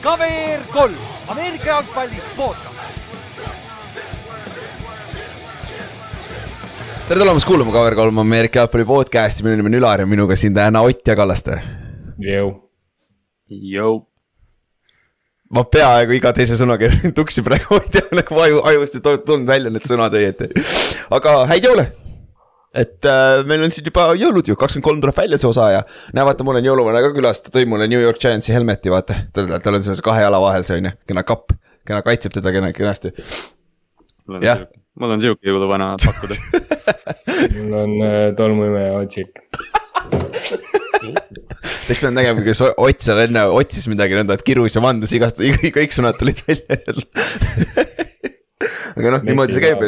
KVR kolm, Ameerika jalgpalli podcast. tere tulemast kuulama KVR3 Ameerika jalgpalli podcast'i, minu nimi on Ülar ja minuga siin täna Ott ja Kallaste. Ma peaaegu iga teise sõnaga tuksi praegu, ma ei tea nagu aju, ajust ei tulnud välja need sõnad õieti. aga häid jõule. Et äh, meil on siin juba jõulud ju, kakskümmend kolm tuleb välja see osa ja näe, vaata, mul on jõuluvana ka külas, ta tõi mulle New York Giantsi helmeti, vaata. tal, tal on selles kahe jala vahel see on ju, kena kapp, kena kaitseb teda kena, kenasti. Jah. mul on sihuke jõuluvana pakkuda mul on äh, tolmuimeja otsik. oleks pidanud nägema, kuidas Ott seal enne otsis midagi nõnda, et kirus ja vandus igast, kõik sõnad tulid välja jälle aga noh, niimoodi see käib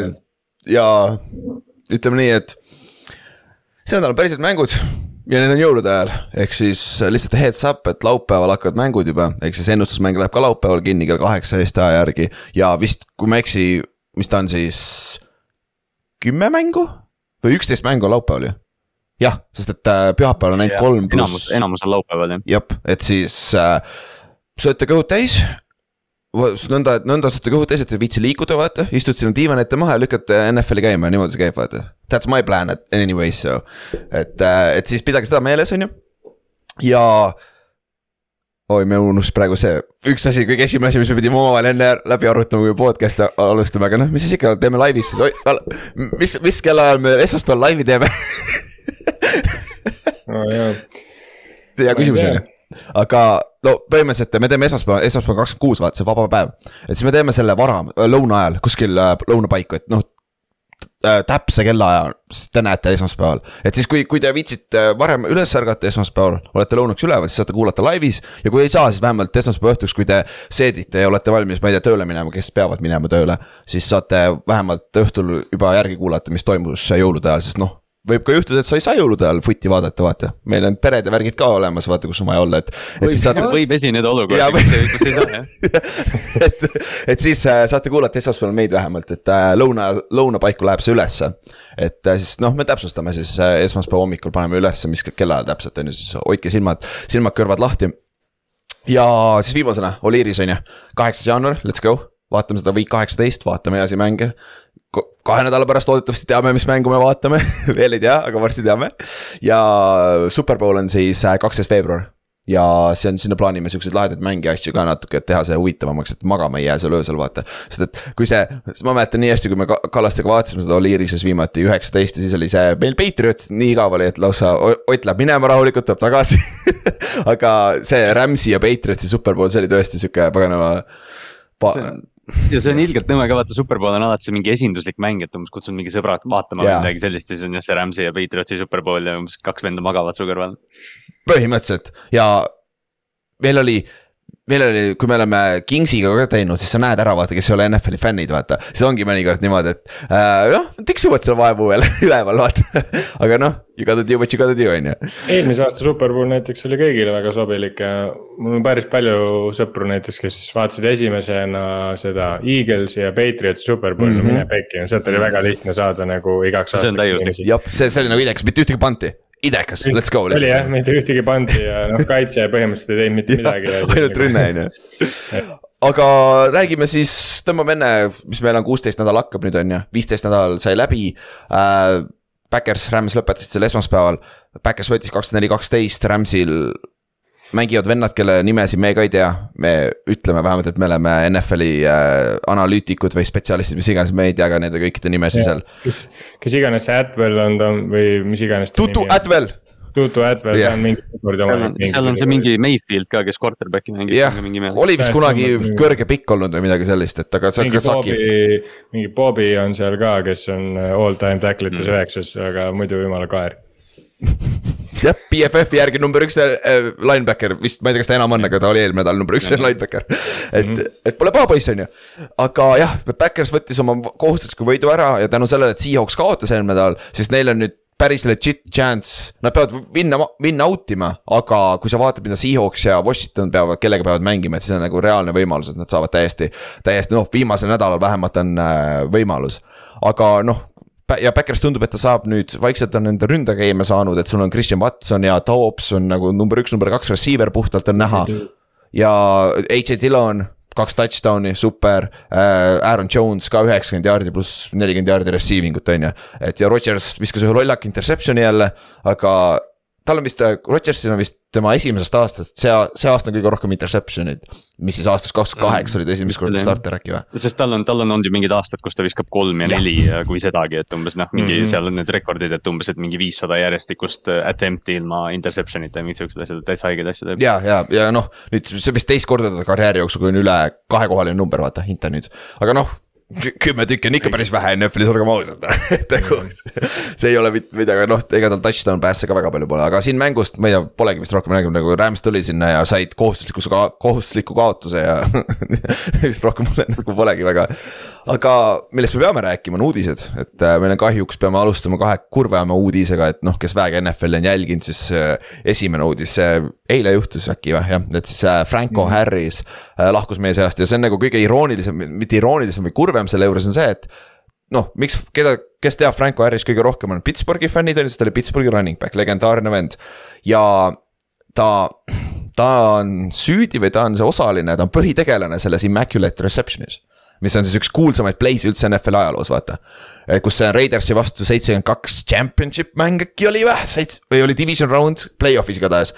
ja ütleme nii, et see nädal on päriselt mängud ja need on jõulude ajal, ehk siis lihtsalt heads up, et laupäeval hakkavad mängud juba, ehk siis ennustusmäng läheb ka laupäeval kinni kell kaheksa Eesti aja järgi ja vist, kui ma ei eksi, mis ta on siis kümme mängu või üksteist mängu on laupäeval ju jah, sest et äh, pühapäeval on ainult kolm pluss. enamus, enamus on laupäeval jah. jep, et siis äh, sööte kõhud täis. Nõnda, et nõnda täis, et ei viitsi liikuda, vaata, istud sinna diivani ette maha ja lükkate NFL-i käima ja niimoodi see käib, vaata. That's my plan anyways, so. et, äh, et siis pidage seda meeles, on ju. ja oi, me unustasime praegu see, üks asi, kõige esimene asi, mis me pidime omavahel enne läbi arutama, kui podcast'i alustame, aga noh, mis siis ikka, teeme laivis siis, mis, mis kellaajal me esmaspäeval laivi teeme no hea küsimus on ju, aga no põhimõtteliselt me teeme esmaspäeval, esmaspäeval kakskümmend kuus, vaata see vaba päev. et siis me teeme selle vara, lõuna ajal kuskil äh, lõunapaiku, et noh täpse kellaaja, siis te näete esmaspäeval. et siis, kui, kui te viitsite varem üles ärgata esmaspäeval, olete lõunaks üleval, siis saate kuulata laivis. ja kui ei saa, siis vähemalt esmaspäeva õhtuks, kui te seedite ja olete valmis, ma ei tea, tööle minema, kes peavad minema tööle. siis saate vähemalt õhtul juba järgi kuulata, mis toimus jõulude ajal, sest noh võib ka juhtuda, et sa ei saa jõulude ajal footi vaadata, vaata. meil on pered ja värgid ka olemas, vaata, kus on vaja olla, et. võib, saate... võib esineda olukordi, kus ei, kus ei saa jah et, et siis äh, saate kuulata esmaspäeval meid vähemalt, et äh, lõuna, lõunapaiku läheb see ülesse. et äh, siis noh, me täpsustame siis äh, esmaspäeva hommikul paneme ülesse, mis kellaajal täpselt on ju, siis hoidke silmad, silmad-kõrvad lahti. ja siis viimasena, Oliiris on ju, kaheksas jaanuar, let's go vaatame seda week kaheksateist, vaatame edasi mänge kahe nädala pärast loodetavasti teame, mis mängu me vaatame veel ei tea, aga varsti teame. ja Superbowl on siis äh, kaksteist veebruar ja see on, sinna plaanime siukseid lahedaid mänge ja asju ka natuke, et teha see huvitavamaks, et magama ei jää seal öösel, vaata. sest et kui see, ma mäletan nii hästi, kui me Kallastega vaatasime seda Oliirises viimati üheksateist ja siis oli see meil Patriot nii igav oli, et lausa Ott läheb minema rahulikult, tuleb tagasi aga see Rams'i ja Patriotsi superpool, see oli tõesti sihuke paganama pa ja see on ilgelt nõme ka vaata, Superbowl on alati see mingi esinduslik mäng, et umbes kutsun mingi sõbrad vaatama yeah. midagi sellist ja siis on jah see Rams'i ja Patriotsi Superbowl ja umbes kaks venda magavad su kõrval. põhimõtteliselt ja meil oli meil oli, kui me oleme Kingsiga ka teinud, siis sa näed ära, vaata, kes ei ole NFL-i fännid, vaata. see ongi mõnikord niimoodi, et äh, noh, tiksuvad seal vaevu veel üleval, vaata. aga noh, you gotta do what you gotta do, on ju. eelmise aasta Superbowl näiteks oli kõigile väga sobilik ja mul on päris palju sõpru näiteks, kes vaatasid esimesena seda Eaglesi ja Patriotsi Superbowli mm -hmm. mine pekki, sealt oli väga lihtne saada nagu igaks aastaks. see on täiuslik. jah, see, see oli nagu idekas, mitte ühtegi panti idekas, let's go. oli jah, mitte ühtegi pandi ja noh, kaitse põhimõtteliselt ei teinud mitte midagi. ainult rünne on ju. aga räägime siis, tõmbame enne, mis meil on kuusteist nädal hakkab nüüd on ju, viisteist nädal sai läbi äh,. Backers, Rams lõpetasid selle esmaspäeval, Backers võttis kakskümmend neli, kaksteist, Ramsil mängivad vennad, kelle nimesid me ka ei tea, me ütleme vähemalt, et me oleme NFL-i äh, analüütikud või spetsialistid, mis iganes, me ei tea ka nende kõikide nimesid seal. kes, kes iganes see Atwell on ta või mis iganes. Tutu Atwell. Tutu Atwell yeah., see on mingi seal on see mingi Mayfield ka, kes quarterback'i mängib. yeah., oli vist kunagi kõrge pikk olnud või midagi sellist, et aga ka sakib. mingi Bobby on seal ka, kes on äh, all time tackle ites mm. üheksas, aga muidu jumala kaer BFF-i järgi number üks äh, linebacker vist, ma ei tea, kas ta enam on, aga ta oli eelmine nädal number üks linebacker. et mm, -hmm. et pole paha poiss, on ju. aga jah, Backers võttis oma kohustusliku võidu ära ja tänu sellele, et Seahawks kaotas eelmine nädal, siis neil on nüüd päris legit chance, nad peavad vinna, vinna out ima, aga kui sa vaatad, mida Seahawks ja Washington peavad, kellega peavad mängima, et siis on nagu reaalne võimalus, et nad saavad täiesti, täiesti noh, viimasel nädalal vähemalt on äh, võimalus. aga noh, ja Backers tundub, et ta saab nüüd, vaikselt on nende ründakeeme saanud, et sul on Christian Watson ja Taops on nagu number üks, number kaks receiver puhtalt on näha. ja AJ Dillon kaks touchdown'i, super äh,. Aaron Jones ka üheksakümmend jaardi pluss nelikümmend jaardi receiving ut on ju. et ja Rodgers viskas ühe lollaka interception'i jälle, aga tal on vist, Rodgersil on vist tema esimesest aastast, see, see aasta on kõige rohkem interception eid. mis siis aastast kaks tuhat kaheksa oli ta esimest korda starter äkki või? sest tal on, tal on olnud ju mingid aastad, kus ta viskab kolm ja, ja. neli, kui sedagi, et umbes noh, mingi mm -hmm. seal on need rekordid, et umbes, et mingi viissada järjestikust äh, attempt'i ilma interception ita ja mingid siuksed asjad, täitsa haigeid asju teeb. ja, ja, ja noh, nüüd see vist teist korda ta karjääri jooksul, kui on üle kahekohaline number, vaata, Inter nüüd, aga noh kümme tükki on ikka päris vähe NFL-is, olgem ausad. Et nagu see ei ole mitte midagi, noh, ega tal touchdown päässe ka väga palju pole, aga siin mängust, ma ei tea, polegi vist rohkem rääginud, nagu Rams tuli sinna ja said kohustusliku, kohustusliku kaotuse ja vist rohkem mulle nagu polegi väga. aga millest me peame rääkima, on uudised, et äh, meil on kahjuks, peame alustama kahe kurvema uudisega, et noh, kes vähegi NFL-i on jälginud, siis äh, esimene uudis, eile juhtus äkki või jah, et siis äh, Franco mm. Harris lahkus meie seast ja see on nagu kõige iroonilisem, mitte iroonilisem või kurvem selle juures on see, et noh, miks, keda, kes teab Franco Harris kõige rohkem on Pittsburghi fännid on ju, sest ta oli Pittsburghi running back, legendaarne vend. ja ta, ta on süüdi või ta on see osaline, ta on põhitegelane selles immaculate reception'is. Mis on siis üks kuulsamaid play'si üldse NFL ajaloos, vaata. kus see Raidersi vastu seitsekümmend kaks championship mäng äkki oli või, seits- või oli division round, play-off'is igatahes.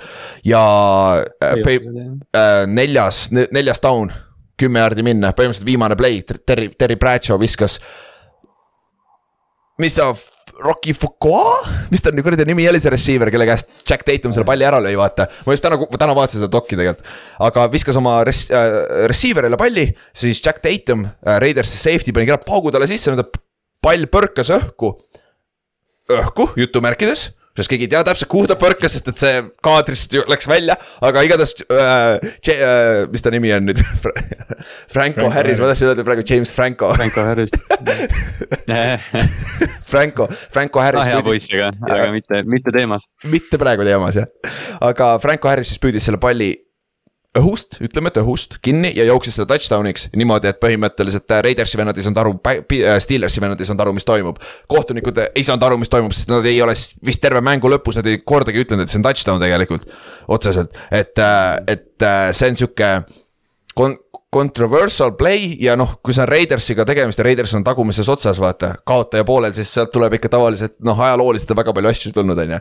ja äh, äh, neljas, neljas down kümme jaardi minna, põhimõtteliselt viimane play, Terry, Terry Bradshaw viskas. mis ta, Rocky Foucault, mis ta kuradi nimi oli, see receiver, kelle käest Jack Tatum selle palli ära lõi, vaata. ma just täna, täna vaatasin seda dokki tegelikult, aga viskas oma res- äh,, receiver'ile palli, siis Jack Tatum äh,, Raidersi safety pani kena paugu talle sisse, pall põrkas õhku. õhku, jutumärkides sest keegi ei tea täpselt, kuhu ta põrkas, sest et see kaadrist läks välja, aga igatahes äh,. Äh, mis ta nimi on nüüd Franco, Franco Harris, ma tahtsin öelda praegu James Franco. Franco Harris Franco, Franco Harris. ah, hea poiss, aga, aga mitte, mitte teemas. mitte praegu teemas jah, aga Franco Harris siis püüdis selle palli õhust, ütleme, et õhust kinni ja jooksis selle touchdown'iks niimoodi, et põhimõtteliselt äh, Raidersi vennad ei saanud aru, äh, Steelersi vennad ei saanud aru, mis toimub. kohtunikud ei saanud aru, mis toimub, sest nad ei ole vist terve mängu lõpus, nad ei kordagi ütlenud, et see on touchdown tegelikult. otseselt, et, äh, et see on sihuke kon-, controversial play ja noh, kui see on Raidersiga tegemist ja Raiders on tagumises otsas, vaata, kaotaja poolel, siis sealt tuleb ikka tavaliselt noh, ajalooliselt on väga palju asju tulnud, on ju,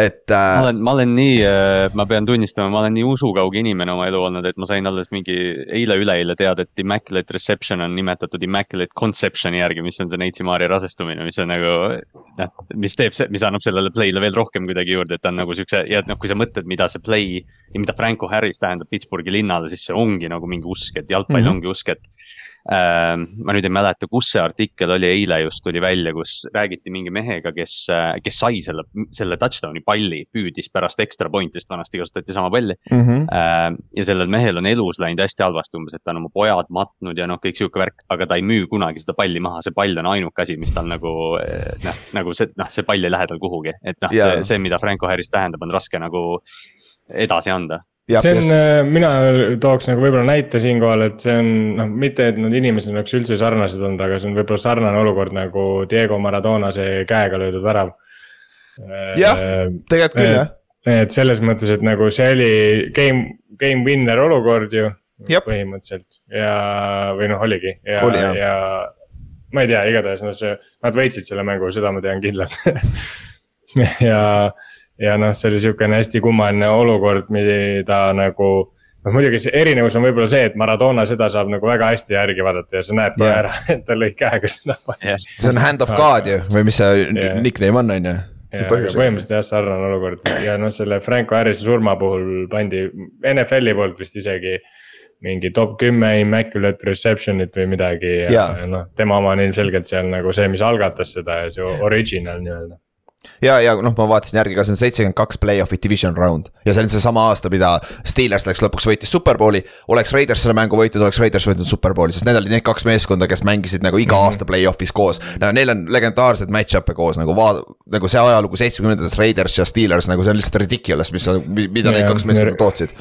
et äh.... ma olen, ma olen nii äh,, ma pean tunnistama, ma olen nii usukauge inimene oma elu olnud, et ma sain alles mingi eile-üleeile teada, et immaculate reception on nimetatud immaculate conception'i järgi, mis on see Neitsi-Maarja rasestumine, mis on nagu. noh, mis teeb, mis annab sellele play'le veel rohkem kuidagi juurde, et ta on nagu siukse ja noh, kui sa mõtled, mida see play ja mida Franco Harris tähendab Pittsburghi linnale, siis see ongi nagu mingi usk, et jalgpall mm -hmm. ongi usk, et äh,. ma nüüd ei mäleta, kus see artikkel oli, eile just tuli välja, kus räägiti mingi mehega, kes, kes sai selle, selle touchdown'i palli, püüdis pärast extra point'ist, vanasti kasutati sama palli mm. -hmm. Äh, ja sellel mehel on elus läinud hästi halvasti, umbes, et ta on oma pojad matnud ja noh, kõik sihuke värk, aga ta ei müü kunagi seda palli maha, see pall on ainuke asi, mis tal nagu noh, nagu see, noh, see pall ei lähe tal kuhugi, et noh yeah., see, see, mida Franco Harris tähendab, on raske nagu edasi anda see on, äh, mina tooks nagu võib-olla näite siinkohal, et see on noh, mitte et need inimesed oleks üldse sarnased olnud, aga see on võib-olla sarnane olukord nagu Diego Maradona see käega löödud värav. jah, tegelikult küll jah. et selles mõttes, et nagu see oli game, game winner olukord ju. põhimõtteliselt ja, või noh, oligi ja oli,, ja ma ei tea, igatahes noh, see, nad võitsid selle mängu, seda ma tean kindlalt ja ja noh, see oli sihukene hästi kummaline olukord, mida nagu noh, muidugi see erinevus on võib-olla see, et Maradona seda saab nagu väga hästi järgi vaadata ja sa näed kohe yeah. ära, et ta lõi käega seda palli. see on hand of God ju või mis see yeah. nickname on, on ju. põhimõtteliselt jah, sarnane olukord ja noh, selle Franco Harrise surma puhul pandi NFL-i poolt vist isegi mingi top kümme immaculate reception'it või midagi ja, ja noh, tema oma on ilmselgelt seal nagu see, mis algatas seda ja see original nii-öelda ja, ja noh, ma vaatasin järgi ka see on seitsekümmend kaks play-off'i division round ja see on seesama aasta, mida Steelers läks lõpuks võitis superbowli. oleks Raiders selle mängu võitnud, oleks Raiders võitnud superbowli, sest need olid need kaks meeskonda, kes mängisid nagu iga -hmm. aasta play-off'is koos. Neil on legendaarsed match-up'e koos nagu vaad-, nagu see ajalugu seitsmekümnendates Raiders ja Steelers nagu see on lihtsalt ridiculous, mis, mida need kaks meeskonda tootsid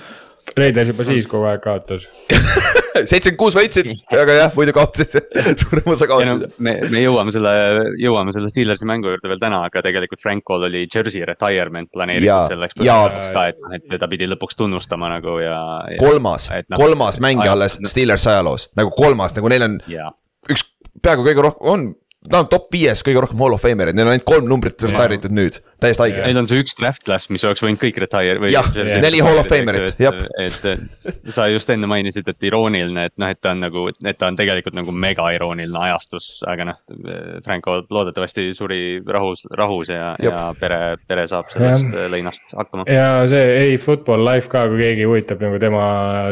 Raiders juba siis kogu aeg kaotas. seitsekümmend kuus võitsid, aga jah, muidu kaotasid, suurem osa ja no kaotasid. me, me jõuame selle, jõuame selle Steelersi mängu juurde veel täna, aga tegelikult Frank Cole oli jersey retirement Jaa, planeeritud selleks jaa. põhjuseks ka, et noh, et teda pidi lõpuks tunnustama nagu ja, ja. kolmas, kolmas mängija alles Steelers ajaloos, nagu kolmas, nagu neil on jaa, üks peaaegu kõige rohkem, on, ta on top viies kõige rohkem hall of famer'id, neil on ainult kolm numbrit retire itud nüüd, täiesti haige. Neil on see üks draft class, mis oleks võinud kõik retire või. Jah, neli Hall of Famerit, jah. et, sa just enne mainisid, et irooniline, et noh, et ta on nagu, et ta on tegelikult nagu mega irooniline ajastus, aga noh. Franco loodetavasti suri rahus, rahus ja, ja pere, pere saab sellest lõinast hakkama. ja see ei football life ka, kui keegi huvitab nagu tema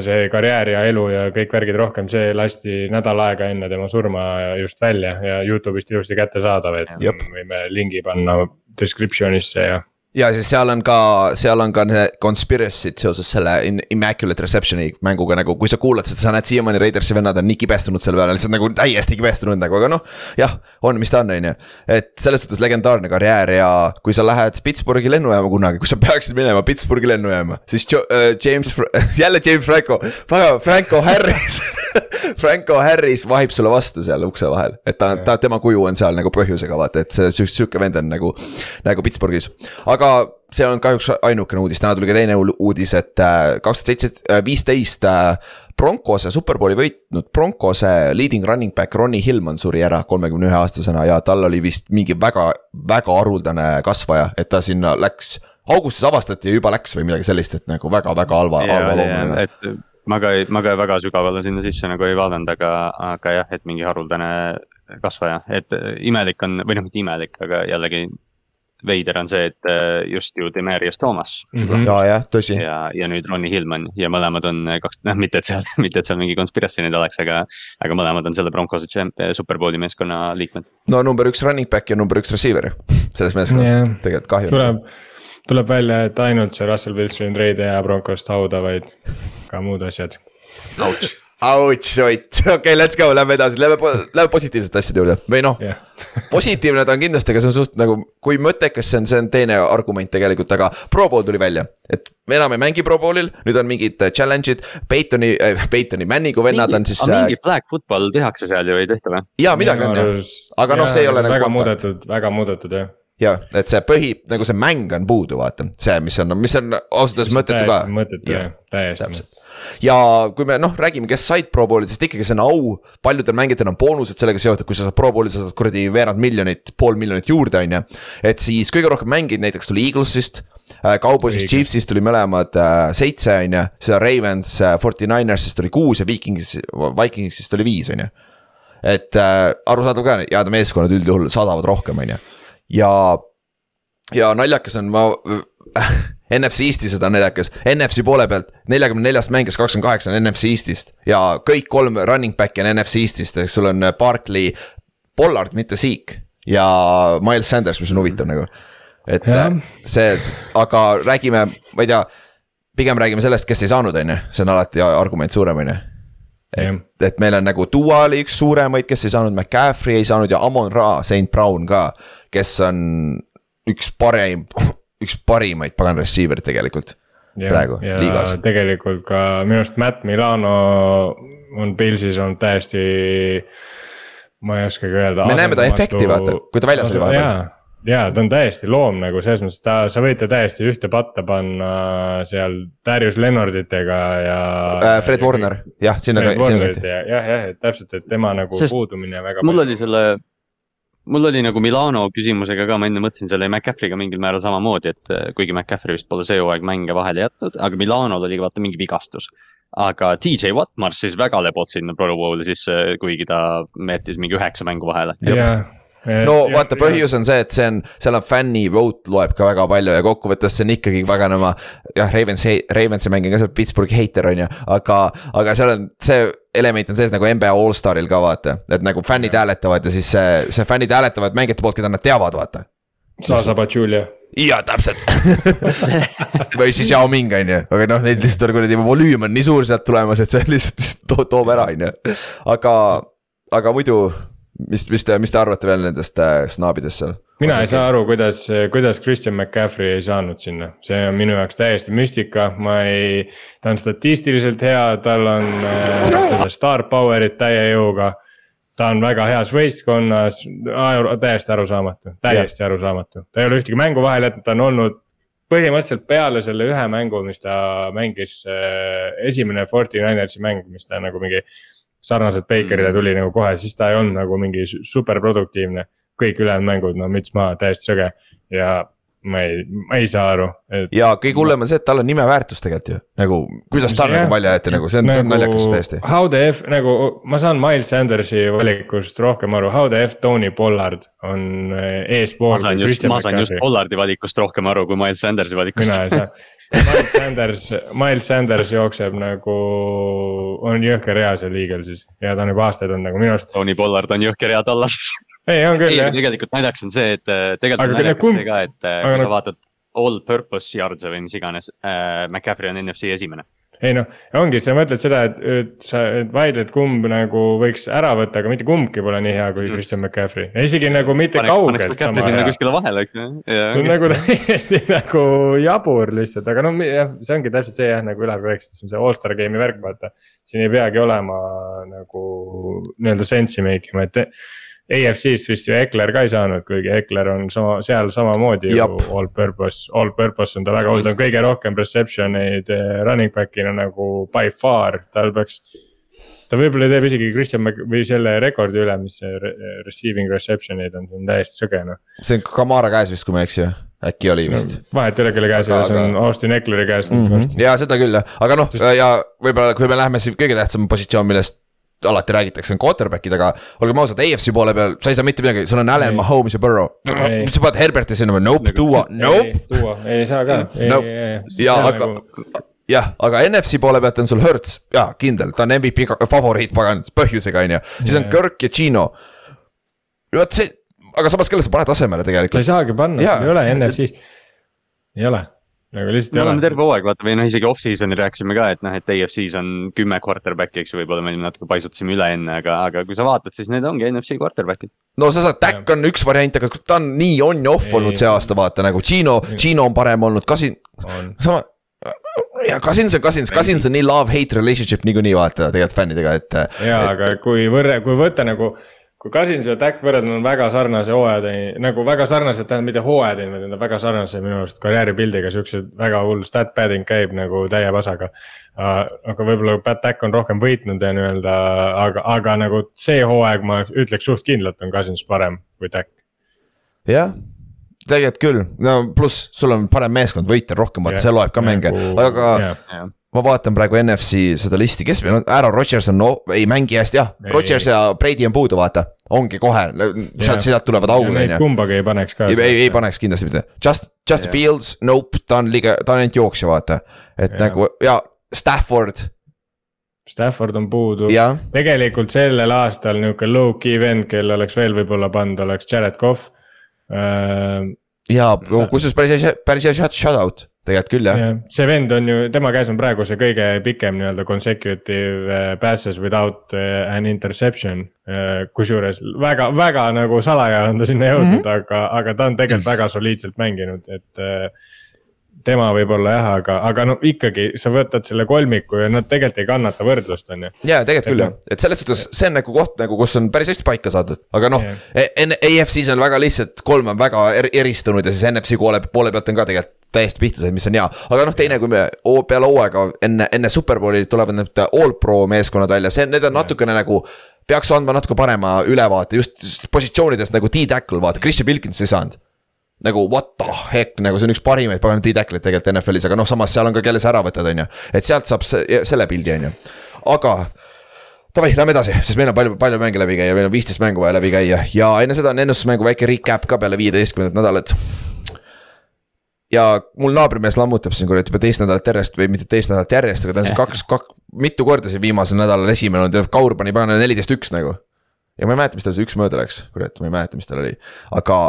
see karjäär ja elu ja kõik värgid rohkem, see lasti nädal aega enne tema surma just välja ja Youtube'ist ilusti kättesaadav, et Jep. võime lingi panna description'isse ja. ja siis seal on ka, seal on ka conspiracy'd seoses selle Immaculate Reception'i mänguga nagu, kui sa kuulad seda, sa näed siiamaani Raidersi vennad on nii kibestunud selle peale, lihtsalt nagu täiesti kibestunud nagu, aga noh. jah, on, mis ta on, on ju, et selles suhtes legendaarne karjäär ja kui sa lähed Pittsburghi lennujaama kunagi, kui sa peaksid minema Pittsburghi lennujaama, siis jo, äh, James, jälle James Franco, Franco Harris Franco Harris vahib sulle vastu seal ukse vahel, et ta, ta, tema kuju on seal nagu põhjusega vaata, et see sihuke, vend on nagu, nagu Pittsburghis. aga see on kahjuks ainukene uudis, täna tuli ka teine uudis, et äh, kaks tuhat seitse, viisteist Broncose superbowli võitnud Broncose leading running back Ronnie Hillman suri ära kolmekümne ühe aastasena ja tal oli vist mingi väga, väga haruldane kasvaja, et ta sinna läks. augustis avastati ja juba läks või midagi sellist, et nagu väga-väga halva, halva loomuline. et ma ka ei, ma ka väga sügavale sinna sisse nagu ei vaadanud, aga, aga jah, et mingi haruldane kasvaja, et äh, imelik on või noh, mitte imelik, aga jällegi veider on see, et äh, just ju Demarius Thomas Mhm. ja, jah, tõsi. ja, ja nüüd Ronnie Hillman ja mõlemad on äh, kaks, noh, mitte et seal, mitte et seal mingi conspiracy nüüd oleks, aga. aga mõlemad on selle Broncose champ-, superbowli meeskonna liikmed. no number üks running back ja number üks receiver selles meeskonnas Jah. tegelikult kahju. tuleb, tuleb välja, et ainult see Russell Wilson ei trade ja Broncost hauda, vaid ka muud asjad. Ouch, Ott, okei okay,, let's go, lähme edasi, lähme, lähme positiivsete asjade juurde või noh, jah, positiivne ta on kindlasti, aga see on suht nagu, kui mõttekas see on, see on teine argument tegelikult, aga Pro Bowl tuli välja. et me enam ei mängi Pro Bowlil, nüüd on mingid äh, challenge'id, Peytoni äh,, Peytoni Manningu vennad on siis. aga mingi flag football tehakse seal ju, ei tehta või? jaa, midagi on jah, Aga noh, see ei ole nagu väga muudetud, väga muudetud jah. jah, et see põhi, nagu see mäng on puudu, vaata, see, mis on, mis on ausalt öeldes mõttetu ka. mõttetu jah, täiesti. ja kui me noh, räägime, kes said Pro Bowli, sest ikkagi see on au, paljudel mängijatel on boonused sellega seotud, kui sa saad Pro Bowli, sa saad kuradi veerand miljonit, pool miljonit juurde, on ju. et siis kõige rohkem mängijaid näiteks tuli Eaglesist, Cowboysist, Õige. Chiefsist tuli mõlemad äh, seitse, on ju, seda Ravens, Forty Ninersist oli kuus ja Vikingis, Vikingsist oli viis, on ju. et äh, arusaadav ka, head meeskonnad üldjuhul saadavad rohkem, on ju, ja ja naljakas on, ma NFC Eestis on naljakas, NFC poole pealt neljakümne neljast mängijast kakskümmend kaheksa on NFC Eestist. Ja kõik kolm running back'i on NFC Eestist, ehk sul on Barkley, Pollard, mitte Zeke. Ja Miles Sanders, mis on huvitav nagu. et Jah. see, aga räägime, ma ei tea, pigem räägime sellest, kes ei saanud, on ju, see on alati argument suurem, on ju. Jah, et meil on nagu Duo oli üks suuremaid, kes ei saanud, McCaffrey ei saanud ja Amon Ra, St Brown ka, kes on üks parim, üks parimaid pagan receiver'id tegelikult. praegu ja liigas. tegelikult ka minu arust Matt Milano on Pilsis olnud täiesti, ma ei oskagi öelda. Me näeme ta efekti, vaata, kui ta väljas oli vahepeal. jaa, ta on täiesti loom nagu selles mõttes, ta, sa võid ta täiesti ühte patta panna seal Darius Lennarditega ja. Fred Warner, jah, sinna, ja jah, jah, et täpselt, et tema nagu Sest puudumine väga. mul oli selle, mul oli nagu Milano küsimusega ka, ma enne mõtlesin selle McCaffrey'ga mingil määral samamoodi, et äh, kuigi McCaffrey vist pole see hooaeg mänge vahele jätnud, aga Milanol oli vaata mingi vigastus. aga DJ Watt marssis väga lebot sinna Pro Bowli sisse, kuigi ta jättis mingi üheksa mängu vahele. jah. No vaata, põhjus on see, et see on, seal on fänni vote loeb ka väga palju ja kokkuvõttes see on ikkagi paganama. jah, Ravens, Ravensi mängija ka seal Pittsburghi heiter on ju, aga, aga seal on see element on sees nagu NBA allstaril ka vaata, et nagu fännid hääletavad ja siis see, see fännid hääletavad mängijate poolt, keda nad teavad, vaata. Zaza Pachulia. jaa, täpselt või siis Yao Ming on ju, aga noh, neid lihtsalt on kuradi volüüm on nii suur sealt tulemas, et see lihtsalt, lihtsalt to toob ära, on ju. aga, aga muidu, mis, mis te, mis te arvate veel nendest äh, snaabidest seal? mina ei saa aru, kuidas, kuidas Christian McCaffrey ei saanud sinna, see on minu jaoks täiesti müstika, ma ei. ta on statistiliselt hea, tal on äh, seda star power'it täie jõuga. ta on väga heas võistkonnas, täiesti arusaamatu, täiesti yeah. arusaamatu, ta ei ole ühtegi mängu vahele jätnud, ta on olnud põhimõtteliselt peale selle ühe mängu, mis ta mängis äh,, esimene Forty Ninersi mäng, mis ta nagu mingi sarnaselt Bakerile mm. tuli nagu kohe, siis ta ei olnud nagu mingi super produktiivne kõik ülejäänud mängud, no müts maha, täiesti sõge ja ma ei, ma ei saa aru et.... ja kõige hullem on see, et tal on nimeväärtus tegelikult ju, nagu kuidas tal yeah. nagu välja jäeti, nagu see on nagu,, see on nagu naljakas täiesti. How the F nagu, ma saan Miles Sandersi valikust rohkem aru, how the F Tony Pollard on eh, eespool. ma saan just, ma saan just Pollardi valikust rohkem aru kui Miles Sandersi valikust. mina ei saa Miles Sanders, Miles Sanders jookseb nagu, on jõhker hea seal Eaglesis ja ta on juba aastaid olnud nagu minu arust. Tony Pollard on jõhker hea tallases ei, on küll jah. tegelikult naljakas on see, et äh, tegelikult on naljakas kumb... see ka, et äh, kui sa vaatad all purpose yard'e või mis iganes äh,, McCaffrey on NFC esimene ei noh, ongi, sa mõtled seda, et, sa vaidled, kumb nagu võiks ära võtta, aga mitte kumbki pole nii hea kui. Christian McCaffrey ja isegi nagu mitte paneks, kaugelt sama hea. kuskile vahele, eks ju. see on nagu täiesti nagu jabur lihtsalt, aga noh, jah, see ongi täpselt see jah, nagu Ülar rääkis, et see on see allstar game'i värk, vaata. siin ei peagi olema nagu nii-öelda sensi make ima, et AFC-st vist ju Ekler ka ei saanud, kuigi Ekler on sama, seal samamoodi Jab. ju all purpose, all purpose on ta väga hull, ta on kõige rohkem reception eid eh, running back'ina nagu by far, tal peaks. ta võib-olla teeb isegi Christian Mac või selle rekordi üle, mis see receiving reception eid on, see on täiesti sõge noh. see on Kamara käes vist, kui ma ei eksi äkki oli vist no,. vahet ei ole, kelle käes, see on Austin Eckleri käes mm. -hmm. ja seda küll jah, aga noh ja võib-olla, kui me läheme siin kõige tähtsam positsioon, millest alati räägitakse, on quarterback'id, aga olgem ausad, AFC poole peal, sa ei saa mitte midagi, sul on Allan, Mahomes ja Burrow. mis sa paned Herberti sinna või? Nope, tuua, nope. tuua, ei saa ka. ja aga nagu... jah, aga NFC poole pealt on sul Hertz, jaa, kindel, ta on MVP favoriit, pagan, põhjusega on ju, siis on Kirk ja Gino. vot see, aga samas, kelle sa paned asemele tegelikult? sa ei saagi panna, ei ole NFC-s, ei ole nagu lihtsalt ei ole. me oleme terve hooaeg vaata või noh, isegi off-season'i rääkisime ka, et noh, et AFC-s on kümme quarterback'i, eks ju, võib-olla me natuke paisutasime üle enne, aga, aga kui sa vaatad, siis need ongi NFC quarterback'id. no sa saad, Dak on üks variant, aga ta on nii on ja off olnud see aasta, vaata nagu Gino, Gino on parem olnud, Kasin, sama ja Cousins on Cousins, Cousins on nii love-hate relationship niikuinii vaata tegelikult fännidega, et. ja et... aga kui võrre, kui võtta nagu kui Cousins ja Dak võrrelda on väga sarnase hooajateni, nagu väga sarnased, tähendab mitte hooajateni, vaid nad on väga sarnase minu arust karjääripildiga, siuksed väga hull stat padding käib nagu täie pasaga uh,. aga võib-olla Pat Dak on rohkem võitnud ja nii-öelda, aga, aga nagu see hooaeg ma ütleks suht kindlalt on Cousins parem kui Dak. jah tegelikult küll, no pluss sul on parem meeskond, võita rohkem, vaata see loeb ka mänge, nagu, aga yeah ma vaatan praegu NFC seda listi, kes meil on, Aaron Rodgers on no,, ei mängi hästi jah, Rodgers ja Brady on puudu, vaata. ongi kohe, sealt, sealt tulevad augud on ju. kumbagi ei paneks ka. ei, ei, ei paneks kindlasti mitte, Just, Just ja. Fields, nope, ta on liiga, ta on ainult jooksja, vaata. et ja. nagu ja Stafford. Stafford on puudu, tegelikult sellel aastal nihuke low-key vend, kel oleks veel võib-olla pannud, oleks Jared Cough. Ja kusjuures päris hea, päris hea shout-out tegelikult küll jah ja,. see vend on ju, tema käes on praegu see kõige pikem nii-öelda consecutive äh, passes without äh, an interception. Äh, kusjuures väga, väga nagu salaja on ta sinna jõudnud mm, -hmm. aga, aga ta on tegelikult väga soliidselt mänginud, et tema võib-olla jah, aga, aga no ikkagi sa võtad selle kolmiku ja nad tegelikult ei kannata võrdlust, on ju. ja tegelikult küll jah, et selles suhtes see on nagu koht nagu, kus on päris hästi paika saadud, aga noh. AFC-s on väga lihtsalt, kolm on väga er eristunud ja siis NFC poole, poole pealt on ka tegelikult täiesti pihta said, mis on hea, aga noh, teine, kui me peale hooaega enne, enne superbowli tulevad need all pro meeskonnad välja, see, need on natukene nagu. peaks andma natuke parema ülevaate just positsioonidest nagu T-tackle, vaata, Christian Wilkins ei saanud nagu what the heck, nagu see on üks parimaid pagan T-tackle'id tegelikult NFL-is, aga noh, samas seal on ka, kelle sa ära võtad, on ju. et sealt saab see, selle pildi, on ju, aga Davai, lähme edasi, sest meil on palju, palju mänge läbi käia, meil on viisteist mängu vaja läbi käia ja enne seda on ennustusmängu väike recap ka peale viieteistkümnendat nädalat ja mul naabrimees lammutab siin kuradi juba teist nädalat järjest või mitte teist nädalat järjest, aga ta on siin kaks, kaks, mitu korda siin viimasel nädalal esimene olnud ja Kaur pani pagana neliteist üks nagu. ja ma ei mäleta, mis tal see üks mööda läks, kurat, ma ei mäleta, mis tal oli, aga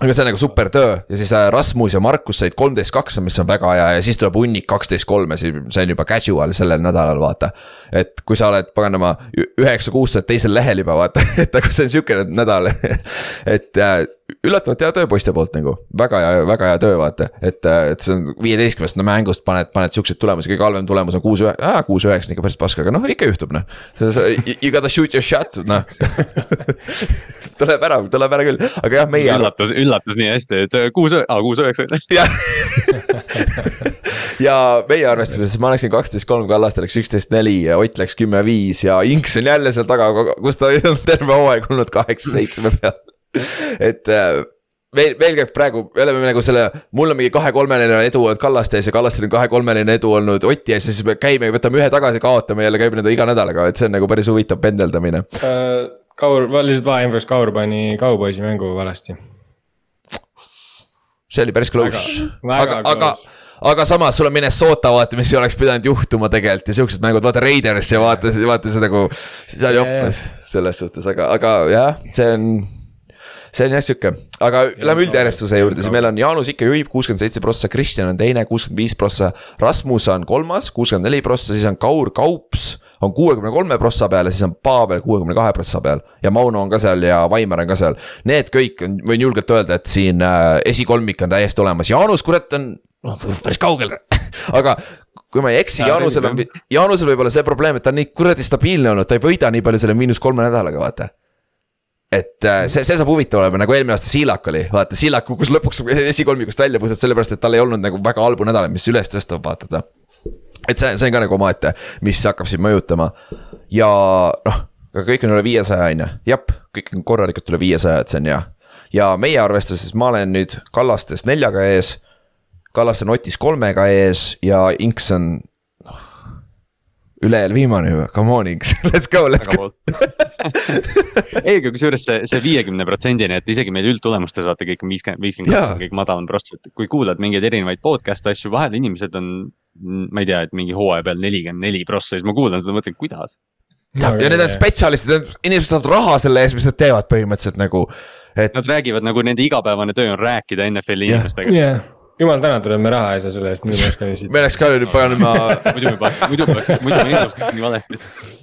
aga see on nagu super töö ja siis äh, Rasmus ja Markus said kolmteist kaks, mis on väga hea ja siis tuleb hunnik kaksteist kolm ja see on juba casual sellel nädalal, vaata. et kui sa oled paganama üheksa kuus, sa oled teisel lehel juba vaata, et nagu see on siukene nädal. Et äh, üllatavalt hea töö poiste poolt nagu, väga hea, väga hea töö, vaata, et, et see on viieteistkümnest no, mängust paned, paned siukseid tulemusi, kõige halvem tulemus on kuus ühe-, aa kuus üheksa on ikka päris pask, aga noh, ikka juhtub noh. You gotta shoot your shot, noh tuleb ära, tuleb ära küll, aga jah, meie. üllatus, üllatus nii hästi, et kuus, aa kuus üheksa. jah ja meie arvestuses ma läksin kaksteist kolm, Kallaste läks üksteist neli ja Ott läks kümme viis ja Inks on jälle seal taga, kus ta on terve hooaeg olnud kaheksa seitsme peal et äh, meil, meil käib praegu, me oleme nagu selle, mul on mingi kahe-kolmeline edu olnud Kallaste ees ja Kallastel on kahe-kolmeline edu olnud Oti ees ja siis me käime, võtame ühe tagasi, kaotame jälle, käime nende iga nädalaga, et see on nagu päris huvitav pendeldamine uh,. Kaur, lihtsalt vaheinfos, Kaur pani kauboisi mängu valesti. see oli päris close, aga, aga aga samas sul on Minnesota, vaata, mis ei oleks pidanud juhtuma tegelikult ja siuksed mängud, vaata Raiders ja vaata, vaata see nagu. seal joppas selles suhtes, aga, aga jah, see on see on jah sihuke, aga ja, lähme üldjärjestuse juurde, siis meil on Jaanus ikka juhib kuuskümmend seitse prossa, Kristjan on teine, kuuskümmend viis prossa. Rasmus on kolmas, kuuskümmend neli prossa, siis on Kaur Kaups on kuuekümne kolme prossa peal ja siis on Pavel kuuekümne kahe prossa peal. ja Mauno on ka seal ja Vaimar on ka seal. Need kõik on, võin julgelt öelda, et siin äh, esikolmik on täiesti olemas, Jaanus, kurat, on noh, päris kaugel aga kui ma ei eksi, Jaanusel on, Jaanusel võib olla see probleem, et ta on nii kuradi stabiilne olnud, ta ei võida nii palju selle miinus kolme nädalaga, vaata et äh, see, see saab huvitav olema, nagu eelmine aasta Siilak oli, vaata Siilak kukkus lõpuks esikolmikust välja puhtalt sellepärast, et tal ei olnud nagu väga halbu nädalaid, mis üles tõstab, vaata. et see, see on ka nagu omaette, mis hakkab siin mõjutama ja noh, aga kõik on üle viiesaja, on ju, jep, kõik on korralikult üle viiesaja, et see on hea. ja meie arvestuses ma olen nüüd Kallastes neljaga ees. Kallaste on Otis kolmega ees ja Inks on ülejäänud viimane juba, come on X, let's go, let's go. ei, aga kusjuures see, see viiekümne protsendini, et isegi meil üldtulemustes vaata kõik on viiskümmend, viiskümmend kaks on kõik madalam prots, et kui kuulad mingeid erinevaid podcast'e asju, vahel inimesed on. ma ei tea, et mingi hooaja peal nelikümmend neli prossa, siis ma kuulan seda, mõtlen, kuidas. ja, ja need on spetsialistid, inimesed saavad raha selle eest, mis nad teevad põhimõtteliselt nagu, et. Nad räägivad nagu nende igapäevane töö on rääkida NFL-i inimestega. Yeah jumal tänatud, et me raha ei saa selle eest, muidu me oleks ka nii siit. me oleks ka nüüd paganama muidu me peaks, muidu peaks, muidu me ennustaks nii valesti.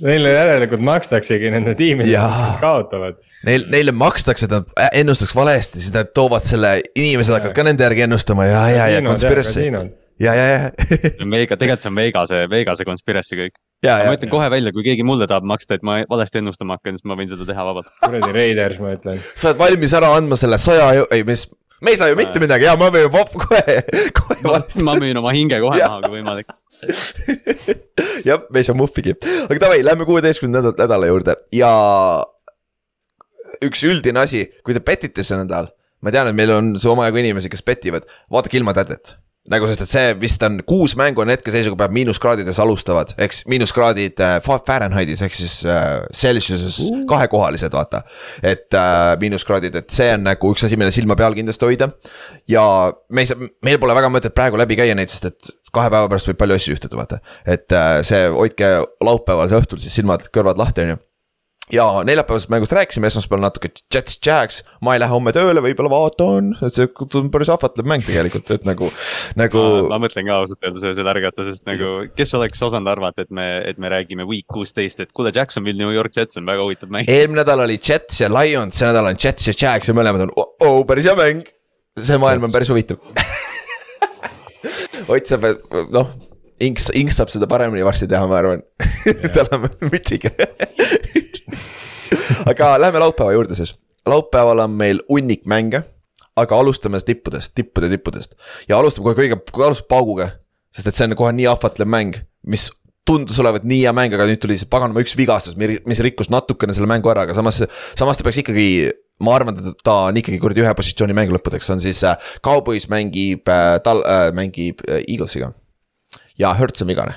Neile järelikult makstaksegi nende tiimidele, kes kaotavad. Neil, neile makstakse, et nad ennustaks valesti, siis nad toovad selle, inimesed hakkavad ka nende järgi ennustama ja, ja, ja conspiracy. ja, ja, ja see on Vega, tegelikult see on Vegase, Vegase conspiracy kõik. ma ütlen kohe välja, kui keegi mulle tahab maksta, et ma valesti ennustama hakkan, siis ma võin seda teha vabalt. kuradi Raiders, ma ütlen. sa oled valmis ära andma selle soja, ei mis me ei saa ju mitte midagi. Ja ma müün pop kohe, kohe valesti. ma müün oma hinge kohe maha, kui võimalik. Jah, me ei saa muhvigi, aga davai, lähme kuueteistkümnenda nädala juurde. Ja. üks üldine asi, kui te petite see nädal, ma tean, et meil on omajagu inimesi, kes petivad, vaadake ilma tädet nagu sest, et see vist on kuus mängu on hetkeseisuga peab miinuskraadides alustavad, eks miinuskraadid äh, Fahrenheitis ehk siis äh, Celsiuses uh. kahekohalised, vaata. et äh, miinuskraadid, et see on nagu üks asi, mille silma peal kindlasti hoida. ja me ei saa, meil pole väga mõtet praegu läbi käia neid, sest et kahe päeva pärast võib palju asju juhtuda, vaata. et äh, see, hoidke laupäeval õhtul siis silmad-kõrvad lahti, on ju ja neljapäevasest mängust rääkisime, esmaspäeval natuke Jets, Jags, ma ei lähe homme tööle, võib-olla vaatan, et see on päris ahvatlev mäng tegelikult, et nagu, nagu. ma mõtlen ka ausalt öeldes öösel ärgata, sest nagu, kes oleks osanud arvata, et me, et me räägime week kuusteist, et kuule, Jacksonville, New York Jets on väga huvitav mäng. eelmine nädal oli Jets ja Lions, see nädal on Jets ja Jags ja mõlemad on oh, oh, päris hea mäng. see maailm on päris huvitav Ott saab, noh Inks, Inks saab seda paremini varsti teha, ma arvan tal on mütsiga aga lähme laupäeva juurde siis. laupäeval on meil hunnik mänge, aga alustame tippudest, tippude tippudest. ja alustame kohe kõige, alustab pauguga. sest et see on kohe nii ahvatlev mäng, mis tundus olevat nii hea mäng, aga nüüd tuli see paganama üks vigastus, mis rikkus natukene selle mängu ära, aga samas, samas ta peaks ikkagi ma arvan, et ta on ikkagi kuradi ühe positsiooni mäng lõppudeks, on siis äh, Cowboys mängib äh,, tal- äh,, mängib äh, Eaglesiga. ja Hertz on vigane.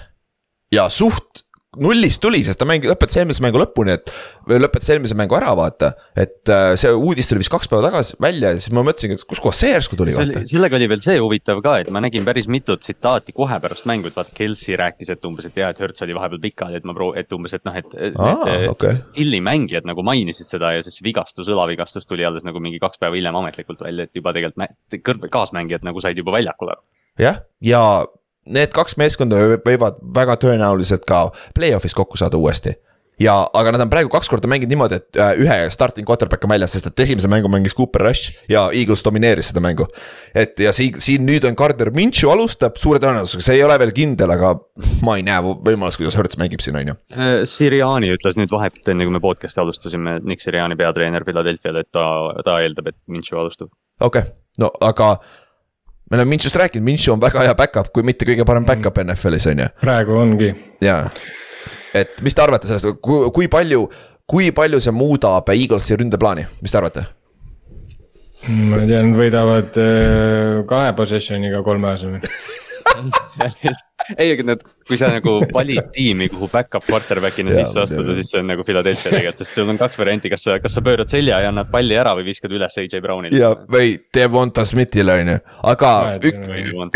ja suht nullist tuli, sest ta mängis, lõpetas eelmise mängu lõpuni, et. või lõpetas eelmise mängu ära, vaata. et äh, see uudis tuli vist kaks päeva tagasi välja ja siis ma mõtlesingi, et kuskohast see järsku tuli, sellega oli veel see huvitav ka, et ma nägin päris mitut tsitaati kohe pärast mängu, et vaata, Kelsey rääkis, et umbes, et jaa, et Hertz oli vahepeal pikali, et ma proo-, et umbes, et noh, et. Aa, okay. Mängijad nagu mainisid seda ja siis vigastus, õlavigastus tuli alles nagu mingi kaks päeva hiljem ametlikult välja, et juba tegelikult kõrv-, kaasmängijad nagu said juba väljakule. jah, ja need kaks meeskonda võivad väga tõenäoliselt ka play-off'is kokku saada uuesti. ja, aga nad on praegu kaks korda mänginud niimoodi, et äh, ühe starting quarterback on väljas, sest et esimese mängu mängis Cooper Rush ja Eagles domineeris seda mängu. et ja siin, siin nüüd on Carter Minshew alustab suure tõenäosusega, see ei ole veel kindel, aga ma ei näe võimalust, kuidas Hertz mängib siin, on ju. Äh, Siriani ütles nüüd vahetult enne, kui me podcast'i alustasime, Nick Siriani peatreener Philadelphia'l, et ta, ta eeldab, et Minshew alustab. okei okay., no aga me oleme Minshew'st rääkinud, Minshew on väga hea back-up, kui mitte kõige parem back-up NFL-is on ju. praegu ongi. jaa et mis te arvate sellest, kui, kui palju, kui palju see muudab Eaglesi ründeplaani, mis te arvate? ma tean, võidavad äh, kahe possession'iga kolme asemel ei, aga need, kui sa nagu valid tiimi, kuhu back-up quarterback'ina sisse astuda, siis see on nagu Philadelphia tegelikult, sest sul on kaks varianti, kas sa, kas sa pöörad selja ja annad palli ära või viskad üles AJ Brownile. ja, või Devonta Smithile on ju, aga ük,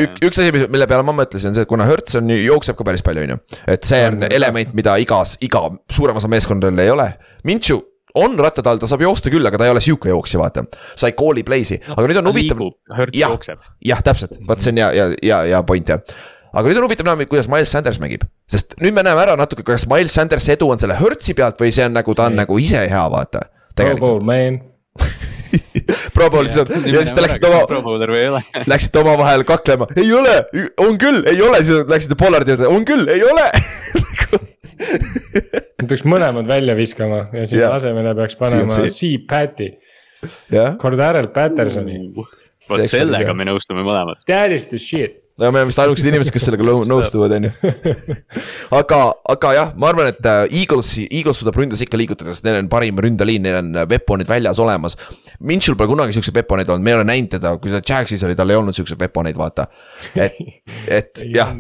ük, üks asi, mille peale ma mõtlesin, on see, et kuna Hertz on, jookseb ka päris palju, on ju. et see on element, mida igas, iga suurem osa meeskondadel ei ole. Minchu on rattade all, ta saab joosta küll, aga ta ei ole sihuke jooksja, vaata. sa ei call'i play'si, aga nüüd on huvitav. jah, jah, täpselt, vot see on ja, ja, ja, ja point jah aga nüüd on huvitav näha, kuidas Miles Sanders mängib, sest nüüd me näeme ära natuke, kas Miles Sanders edu on selle Hertzi pealt või see on nagu ta on nagu ise hea, vaata. Pro Bowl, man Pro Bowl siis on ja siis te läksite oma, läksite omavahel kaklema, ei ole, on küll, ei ole, siis läksite Pollardi juurde, on küll, ei ole! Peaks mõlemad välja viskama ja siis asemele peaks panema C-Pati. Cordarel Pattersoni. vot sellega me nõustume mõlemad. That is the shit no me oleme vist ainukesed inimesed, kes sellega nõustuvad, on ju. aga, aga jah, ma arvan, et äh, Eagles, Eagles suudab ründes ikka liigutada, sest neil on parim ründeliin, neil on äh, weapon'id väljas olemas. Minchul pole kunagi siukseid weapon'id olnud, me ei ole näinud teda, kui ta Jaxis oli, tal ei olnud siukseid weapon'id, vaata. et, et jah,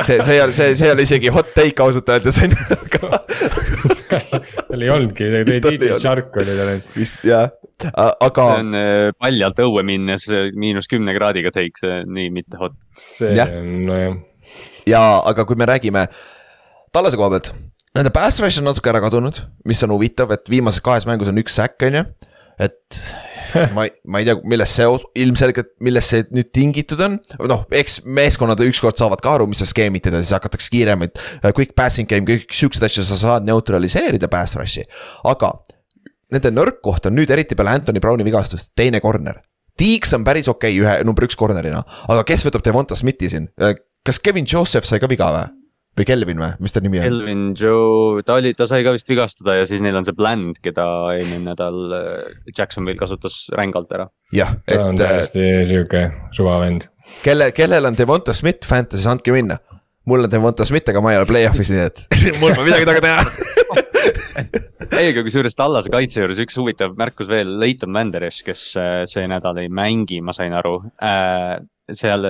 see, see see, see ei ole isegi hot take ausalt öeldes on ju, aga tal ei olnudki, DJ Shark oli tal ainult. vist jah, aga. see on äh, paljalt õue minnes miinus kümne kraadiga take, see nii mitte hot see ja. on, nojah. ja, aga kui me räägime Tallase koha pealt, nende pass rush on natuke ära kadunud, mis on huvitav, et viimases kahes mängus on üks säkk, on ju. Et ma ei, ma ei tea, millest see ilmselgelt, millest see nüüd tingitud on, noh, eks meeskonnad ükskord saavad ka aru, mis sa skeemitad ja siis hakatakse kiiremaid. Äh, quick passing game, kõik siuksed asju sa saad neutraliseerida pass rush'i, aga. Nende nõrk koht on nüüd eriti peale Anthony Browni vigastust, teine corner Deeks on päris okei okay, ühe number üks corner'ina, aga kes võtab Devonta Smithi siin, äh, kas Kevin Joseph sai ka viga või? Või Kelvin või, mis ta nimi on? Kelvin Joe, ta oli, ta sai ka vist vigastada ja siis neil on see Bland, keda eelmine nädal äh, Jacksonville kasutas rängalt ära. jah, et. ta on äh, täiesti sihuke suvavend. kelle, kellel on Devonta Smith Fantasy's, andke minna. mul on Devonta Smith, aga ma ei ole play-off'is, nii et mul pole midagi taga teha ei, aga kusjuures Tallase kaitse juures üks huvitav märkus veel, Leighton Manderes, kes äh, see nädal ei mängi, ma sain aru äh, seal,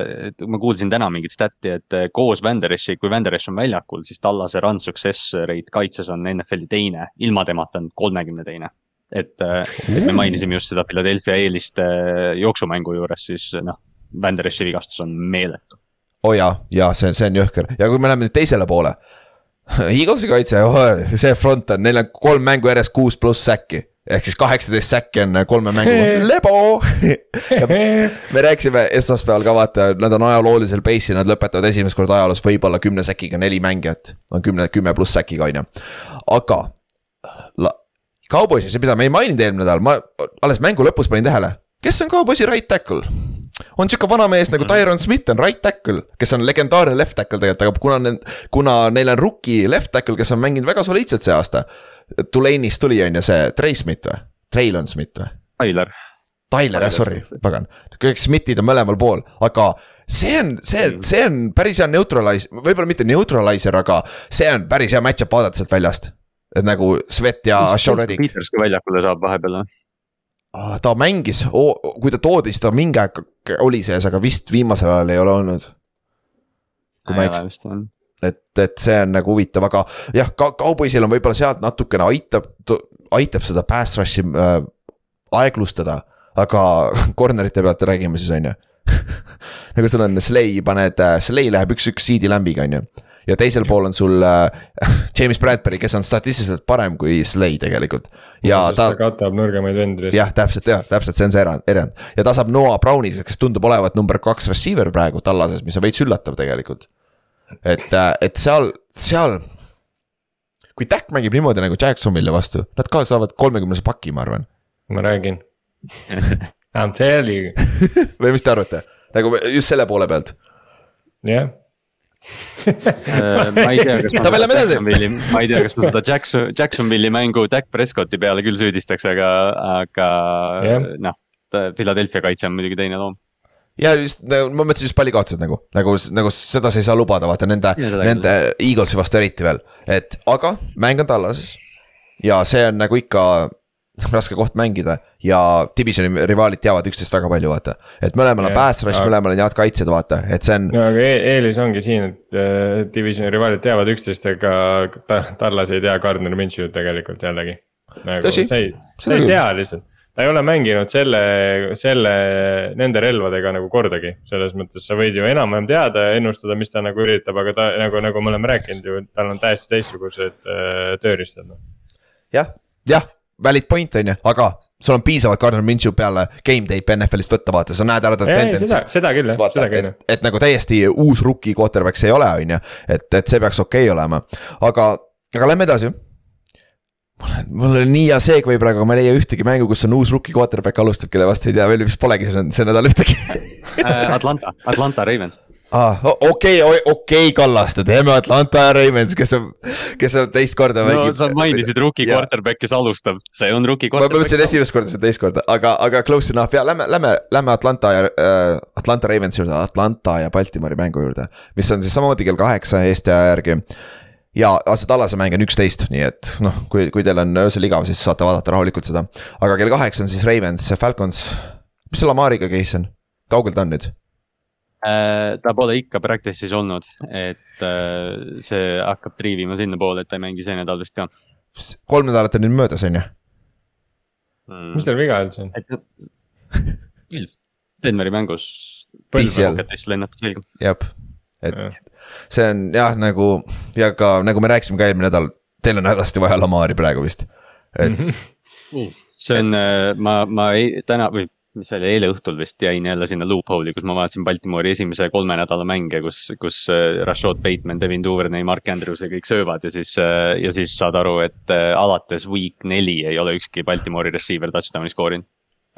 ma kuulsin täna mingit stat'i, et äh, koos Vanderesi, kui Vanderes on väljakul, siis Tallase run success rate kaitses on NFL-i teine, ilma temata on kolmekümne teine. et, et me mainisime just seda Philadelphia eelist jooksumängu juures, siis noh, Vanderesi vigastus on meeletu. oo oh jaa, jaa, see, see on jõhker ja kui me läheme nüüd teisele poole Eaglesi kaitse, see front on, neil on kolm mängu järjest kuus pluss säkki. Ehk siis kaheksateist säkki on kolme mängu, lebo me rääkisime esmaspäeval ka vaata, nad on ajaloolisel base'il, nad lõpetavad esimest korda ajaloos võib-olla kümne säkiga neli mängijat. on kümne, kümme pluss säkiga on ju, aga. Cowboysis, mida me ei maininud eelmine nädal, ma alles mängu lõpus panin tähele, kes on Cowboysi right tackle? on sihuke vana mees nagu Tyron Smith on right tackle, kes on legendaarne left tackle tegelikult, aga kuna kuna neil on rookie left tackle, kes on mänginud väga soliidselt see aasta. Tulane'ist tuli, on ju see Trey Smith või, Traylon Smith või? Tyler. Tyler jah, sorry, pagan, kõik Smithid on mõlemal pool, aga see on, see, mm. see on päris hea neutralize, võib-olla mitte neutralizer, aga see on päris hea match-up vaadata sealt väljast. et nagu Svet ja Sean Reddick. Peters ka väljakule saab vahepeal või? ta mängis, kui ta toodi, siis ta mingi aeg oli sees, aga vist viimasel ajal ei ole olnud. kui ma ei eksi. Et, et see on nagu huvitav, aga jah ka, Cowboysil on võib-olla sealt natukene aitab, aitab seda pass rush'i äh, aeglustada. aga corner'ite pealt räägime siis, on ju nagu sul on Slay, paned, äh, Slay läheb üks-üks CD lämbiga, on ju ja teisel pool on sul äh, James Bradbury, kes on statistiliselt parem kui Slay tegelikult. ja ta. ta katab nõrgemaid vendi. jah, täpselt jah, täpselt, see on see erand, erand ja ta saab Noah Browni, kes tundub olevat number kaks receiver praegu tallases, mis on veits üllatav tegelikult. Et, äh, et seal, seal kui Dak mängib niimoodi nagu Jacksonville'i vastu, nad ka saavad kolmekümnese paki, ma arvan. ma räägin I m telling you. või mis te arvate, nagu just selle poole pealt? jah Äh, ma ei tea, kas ma ma ei tea, kas ma seda Jackson, Jacksonville'i mängu Dak Prescotti peale küll süüdistaks, aga, aga Jah. noh. Philadelphia kaitse on muidugi teine loom. Ja just nagu ma mõtlesin just pallikaotused nagu, nagu, nagu seda sa ei saa lubada, vaata nende nende Eaglesi vastu eriti veel, et aga mäng on Tallases. ja see on nagu ikka raske koht mängida. Ja divisioni rivaalid teavad üksteist väga palju, vaata. et mõlemal on pass rush, mõlemal on head kaitsjad, vaata, et see on no aga e eelis ongi siin, et äh, divisioni rivaalid teavad üksteist, aga ta, Tallas ei tea Gardner Minshew'd tegelikult jällegi. nagu Tõsi, sa ei, sa ei tea lihtsalt, ta ei ole mänginud selle, selle, nende relvadega nagu kordagi. selles mõttes sa võid ju enam-vähem teada ja ennustada, mis ta nagu üritab, aga ta nagu, nagu me oleme rääkinud ju, tal on täiesti teistsugused äh, tööriistad noh. jah, jah, valid point on ju, aga sul on piisavalt Gardner Minshew peale game tape NFL-ist võtta, vaata, sa näed ära ta tendentsi. seda- seda küll, jah, seda küll, et, et nagu täiesti uus rookie quarterback see ei ole, on ju, et, et see peaks okei okay olema, aga, aga lähme edasi. Mul on nii hea segway praegu, aga ma ei leia ühtegi mängu, kus on uus rookie quarterback alustab, kelle vastu ei tea veel vist polegi see, see nädal ühtegi Äh, Atlanta, Atlanta Ravens. ah, okei, okei, Kallaste, teeme Atlanta ja Ravens, kes on, kes on teist korda no sa mainisid rookie Jaa. quarterback, kes alustab, see on rookie ma mõtlesin quarterback. esimest korda, see on teist korda, aga, aga close enough ja lähme, lähme, lähme Atlanta ja äh, Atlanta Ravensi juurde, Atlanta ja Baltimori mängu juurde. mis on siis samamoodi kell kaheksa Eesti aja järgi. Ja see Tallase mäng on üksteist, nii et noh, kui, kui teil on öösel igav, siis saate vaadata rahulikult seda. aga kell kaheksa on siis Ravens, Falcons. mis see Lamariga case on, kaugel ta on nüüd? Äh, ta pole ikka practice'is olnud, et äh, see hakkab triivima sinnapoole, et ta ei mängi see nädal vist ka kolm nädalat on nüüd möödas, on ju? mm.. mis tal viga üldse on? Denveri mängus jah, et. See on jah, nagu ja ka nagu me rääkisime ka eelmine nädal, teil on hädasti vaja Lamari praegu vist. et see on, ma, ma ei, täna või mis see oli, eile õhtul vist jäin jälle sinna loophole'i, kus ma vaatasin Baltimori esimese kolme nädala mänge, kus, kus äh, Rashad Bateman, Devin Duvernay, Mark Andrews ja kõik söövad ja siis, ja siis saad aru, et äh, alates week neli ei ole ükski Baltimori receiver touchdown'i skoorinud.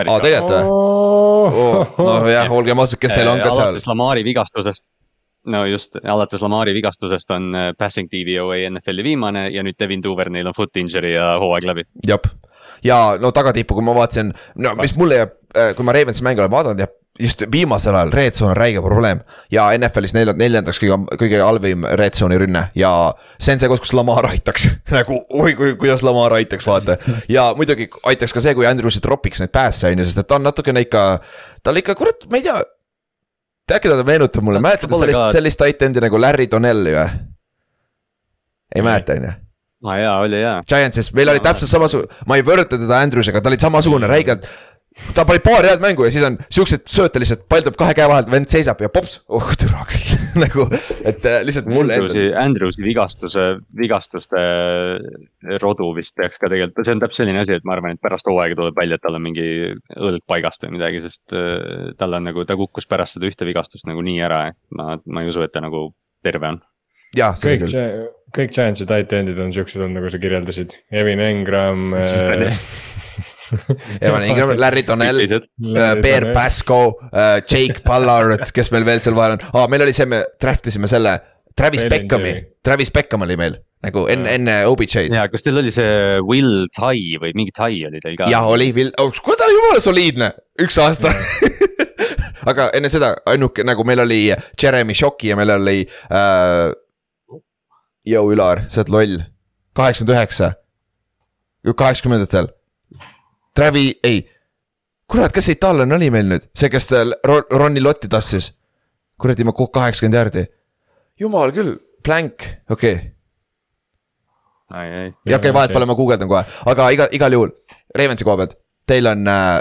aa, tegelikult või oh,? nojah, olgem ausad, kes teil on ka seal alates Lamari vigastusest no just, alates Lamari vigastusest on äh, passing DVOA NFL-i viimane ja nüüd Devin Duvernay'l on foot injury ja hooaeg läbi. jah, ja no tagatippu, kui ma vaatasin, no mis mulle jääb, kui ma Ravensi mänge olen vaadanud ja just viimasel ajal red zone on räige probleem ja NFL-is neljand-, neljandaks kõige, kõige halvim red zone'i rünne ja see on see koht, kus Lamar aitaks nagu oi, kuidas Lamar aitaks, vaata. ja muidugi aitaks ka see, kui Andrewsi tropiks neid päässe on ju, sest et ta on natukene ikka, tal ikka kurat, ma ei tea. Äkki ta meenutab mulle, Ta mäletate sellist sellist tight end'i nagu Larry Donnelli või? ei mäleta, on ju aa jaa, oli jaa. Giantsis, meil oli täpselt samasugune, ma ei võrdle teda Andrewsiga, ta oli samasugune räigelt. Ta pani paar head mängu ja siis on siuksed sööte lihtsalt, pall tuleb kahe käe vahelt, vend seisab ja pops, oh türa küll, nagu, et äh, lihtsalt mulle Andrewsi Andrewsi vigastuse, vigastuste rodu vist peaks ka tegelikult, see on täpselt selline asi, et ma arvan, et pärast hooaega tuleb välja, et tal on mingi õlg paigast või midagi, sest äh, tal on nagu, ta kukkus pärast seda ühte vigastust nagu nii ära, et ma, ma ei usu, et ta nagu terve on. jah, seda kõik kõik Giantsi tight end'id on siuksed olnud, nagu sa kirjeldasid, Evan Engram äh,. Evan Ingram, Larry Donnell, Bear Pasco, Jake Ballard, kes meil veel seal vahel on ah,, meil oli see, me draft isime selle, Travis. Beckhami, Travis Beckham oli meil nagu enne, enne OBJ-d. ja kas teil oli see Will Tai või mingi Tai oli teil ka? jah, oli, oh, kuule ta oli jumala soliidne, üks aasta aga enne seda ainuke nagu meil oli Jeremy Shoki ja meil oli äh,. Jõu Ülar, sa oled loll, kaheksakümmend üheksa, kaheksakümnendatel. Travi, ei, kurat, kes see itaallane oli meil nüüd, see, kes äh, Ro- Ronni Lotti tassis. kuradi, ma kokku kaheksakümmend jaardi. jumal küll, Plank, okei okay ja okei, vahet pole, ma guugeldan kohe, aga iga, igal juhul Ravensi koha pealt, teil on äh,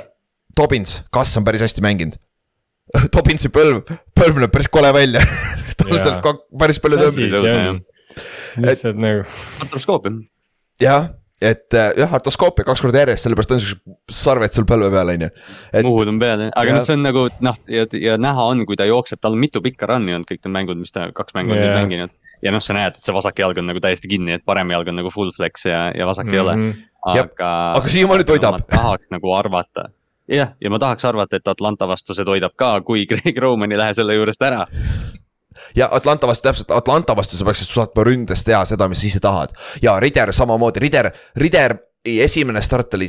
Dobbins, kas on päris hästi mänginud. Dobbinsi põlv, põlv näeb päris kole välja tal Jaa. on kak- päris palju on. lihtsalt nagu, artroskoop jah. jah, et äh, jah, artoskoopia kaks korda järjest, sellepärast on siuksed sarved sul põlve peal, on ju. et muhud on peal jah, aga noh, see on nagu noh, ja, ja näha on, kui ta jookseb, tal on mitu pikka run'i olnud kõik need mängud, mis ta kaks mängu on yeah. mänginud. ja noh, sa näed, et see vasak jalg on nagu täiesti kinni, et parem jalg on nagu full flex ja, ja vasak mm -hmm. ei ole. Mhm. aga. Aga siiamaani toidab. tahaks nagu arvata, jah, ja ma tahaks arvata, et Atlanta vastu see toidab ka, kui Greg Roman ei lähe selle juurest ära. Ja Atlanta vastu täpselt, Atlanta vastu sa peaksid suutma ründes teha seda, mis sa ise tahad. ja Rider samamoodi, Rider, Rideri esimene start oli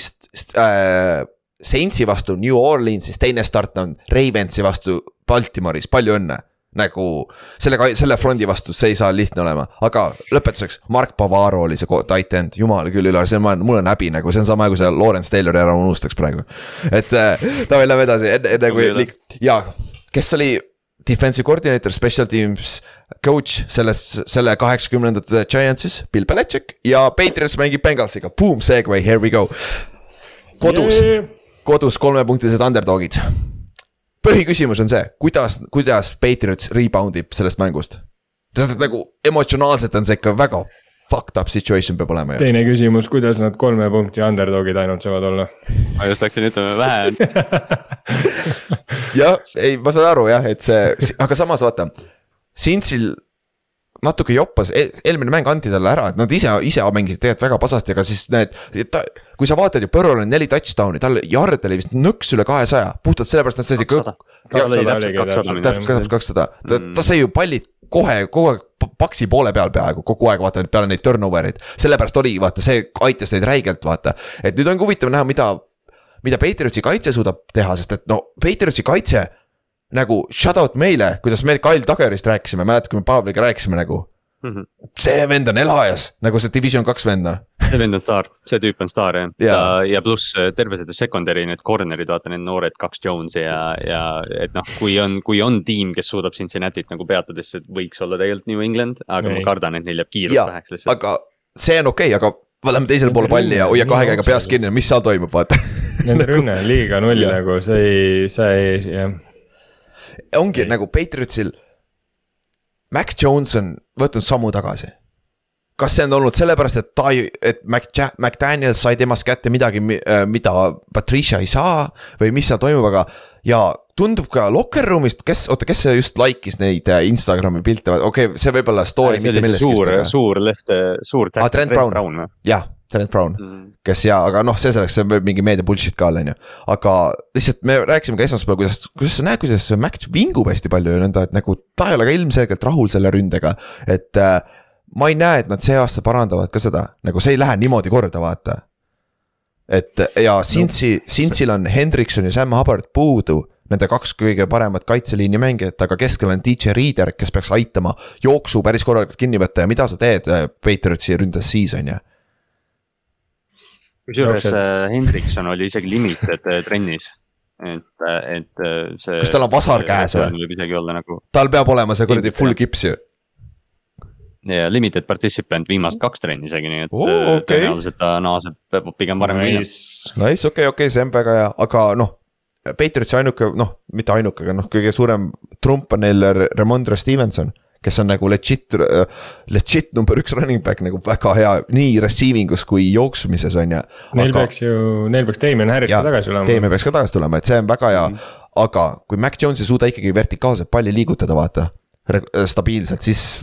äh, Saintsi vastu New Orleansis, teine start on Ravensi vastu Baltimoris, palju õnne. nagu selle, selle frondi vastu, see ei saa lihtne olema, aga lõpetuseks, Mark Bavaro oli see tight end, jumal küll üle, see on, mul on häbi nagu, see on sama, kui see Lawrence Taylori ära unustaks praegu. et äh, davai, lähme edasi, enne, enne kui liik-, jaa, kes oli defensive coordinator, special teams coach selles, selle kaheksakümnendate Giantsis, Bill Belichik ja Patriots mängib Bengalsiga, boom, segway, here we go. kodus, kodus kolmepunktilised underdog'id. põhiküsimus on see, kuidas, kuidas Patriots rebound ib sellest mängust? sest et nagu emotsionaalselt on see ikka väga fucked up situation peab olema ju. teine küsimus, kuidas nad kolme punkti underdog'id ainult saavad olla? ma just hakkasin ütlema, vähe on. jah, ei, ma saan aru jah, et see, aga samas vaata, Cincy'l natuke joppas, eelmine mäng anti talle ära, et nad ise, ise mängisid tegelikult väga pasasti, aga siis need, kui sa vaatad ju, Põrrol on neli touchdown'i, tal yard oli vist nõks üle kahesaja, puhtalt sellepärast, et nad said ikka täpselt oligi kakssada ta, Mm. ta sai ju pallid kohe, kogu aeg pa- paksi poole peal peaaegu kogu aeg vaata peale neid turnover eid. sellepärast oli vaata, see aitas neid räigelt vaata, et nüüd on huvitav näha, mida, mida Patriotsi kaitse suudab teha, sest et no Patriotsi kaitse. Nagu shout out meile, kuidas me Kyle Tagerist rääkisime, mäletad, kui me Pavliga rääkisime nagu. Mhm. see vend on elajas, nagu see division kaks vend noh. see vend on staar, see tüüp on staar jah Jaa. ja, ja pluss äh, terve see secondary need corner'id, vaata need noored kaks Jones'i ja, ja et noh, kui on, kui on tiim, kes suudab Cincinnati't nagu peatada, siis see võiks olla tegelikult New England, aga Ei. ma kardan, et neil jääb kiirus väheks lihtsalt. aga see on okei okay,, aga lähme teisele poole palli ja hoia kahe käega peast kinni, mis seal toimub, vaata. Nende rünne on liiga null nagu, see ei, see ei, jah. Ongi nagu Patriotsil. Mac Jones on võtnud sammu tagasi. kas see on olnud sellepärast, et ta ei, et Mac, McDaniel sai temast kätte midagi, mida Patricia ei saa või mis seal toimub, aga. ja tundub ka locker room'ist, kes, oota, kes see just like'is neid äh, Instagrami pilte, okei okay,, see võib olla story, see mitte millestki. suur, suur leht, suur Ah, Trent Brown. jah, Trent Brown Mhm. kes ja, aga noh, see selleks, see võib mingi meedia bullshit ka olla, on ju. aga lihtsalt me rääkisime ka esmaspäeval, kuidas, kuidas sa näed, kuidas see Mac vingub hästi palju ja nõnda, et nagu ta ei ole ka ilmselgelt rahul selle ründega, et äh, ma ei näe, et nad see aasta parandavad ka seda, nagu see ei lähe niimoodi korda, vaata. et ja Cincy, Cincyl on Hendrikson ja Sam Hubbard puudu, nende kaks kõige paremat kaitseliini mängijat, aga keskel on DJ Reader, kes peaks aitama jooksu päris korralikult kinni võtta ja mida sa teed äh, Patriotsi ründes siis, on ju kusjuures äh, Hendrikson oli isegi limited äh, trennis. et, et äh, see. Kas tal on vasar käes või? võib isegi olla nagu tal peab olema see kuradi full kips ju. ja limited participant viimast kaks trenni isegi, nii et Oo, äh, okei. tõenäoliselt ta naaseb pigem paremini välja. Nice, okei, okei, see on väga hea, aga noh. Patriotsi ainuke, noh, mitte ainuke, aga noh, kõige suurem trump on neil Re- Remondre Stevenson. Kes on nagu legit, legit number üks running back nagu väga hea nii receiving us kui jooksmises on ju. Neil peaks ju, neil peaks Damien Harris ka tagasi olema. Teeme peaks ka tagasi tulema, et see on väga hea, aga kui Mac Jones ei suuda ikkagi vertikaalselt palli liigutada, vaata. stabiilselt, siis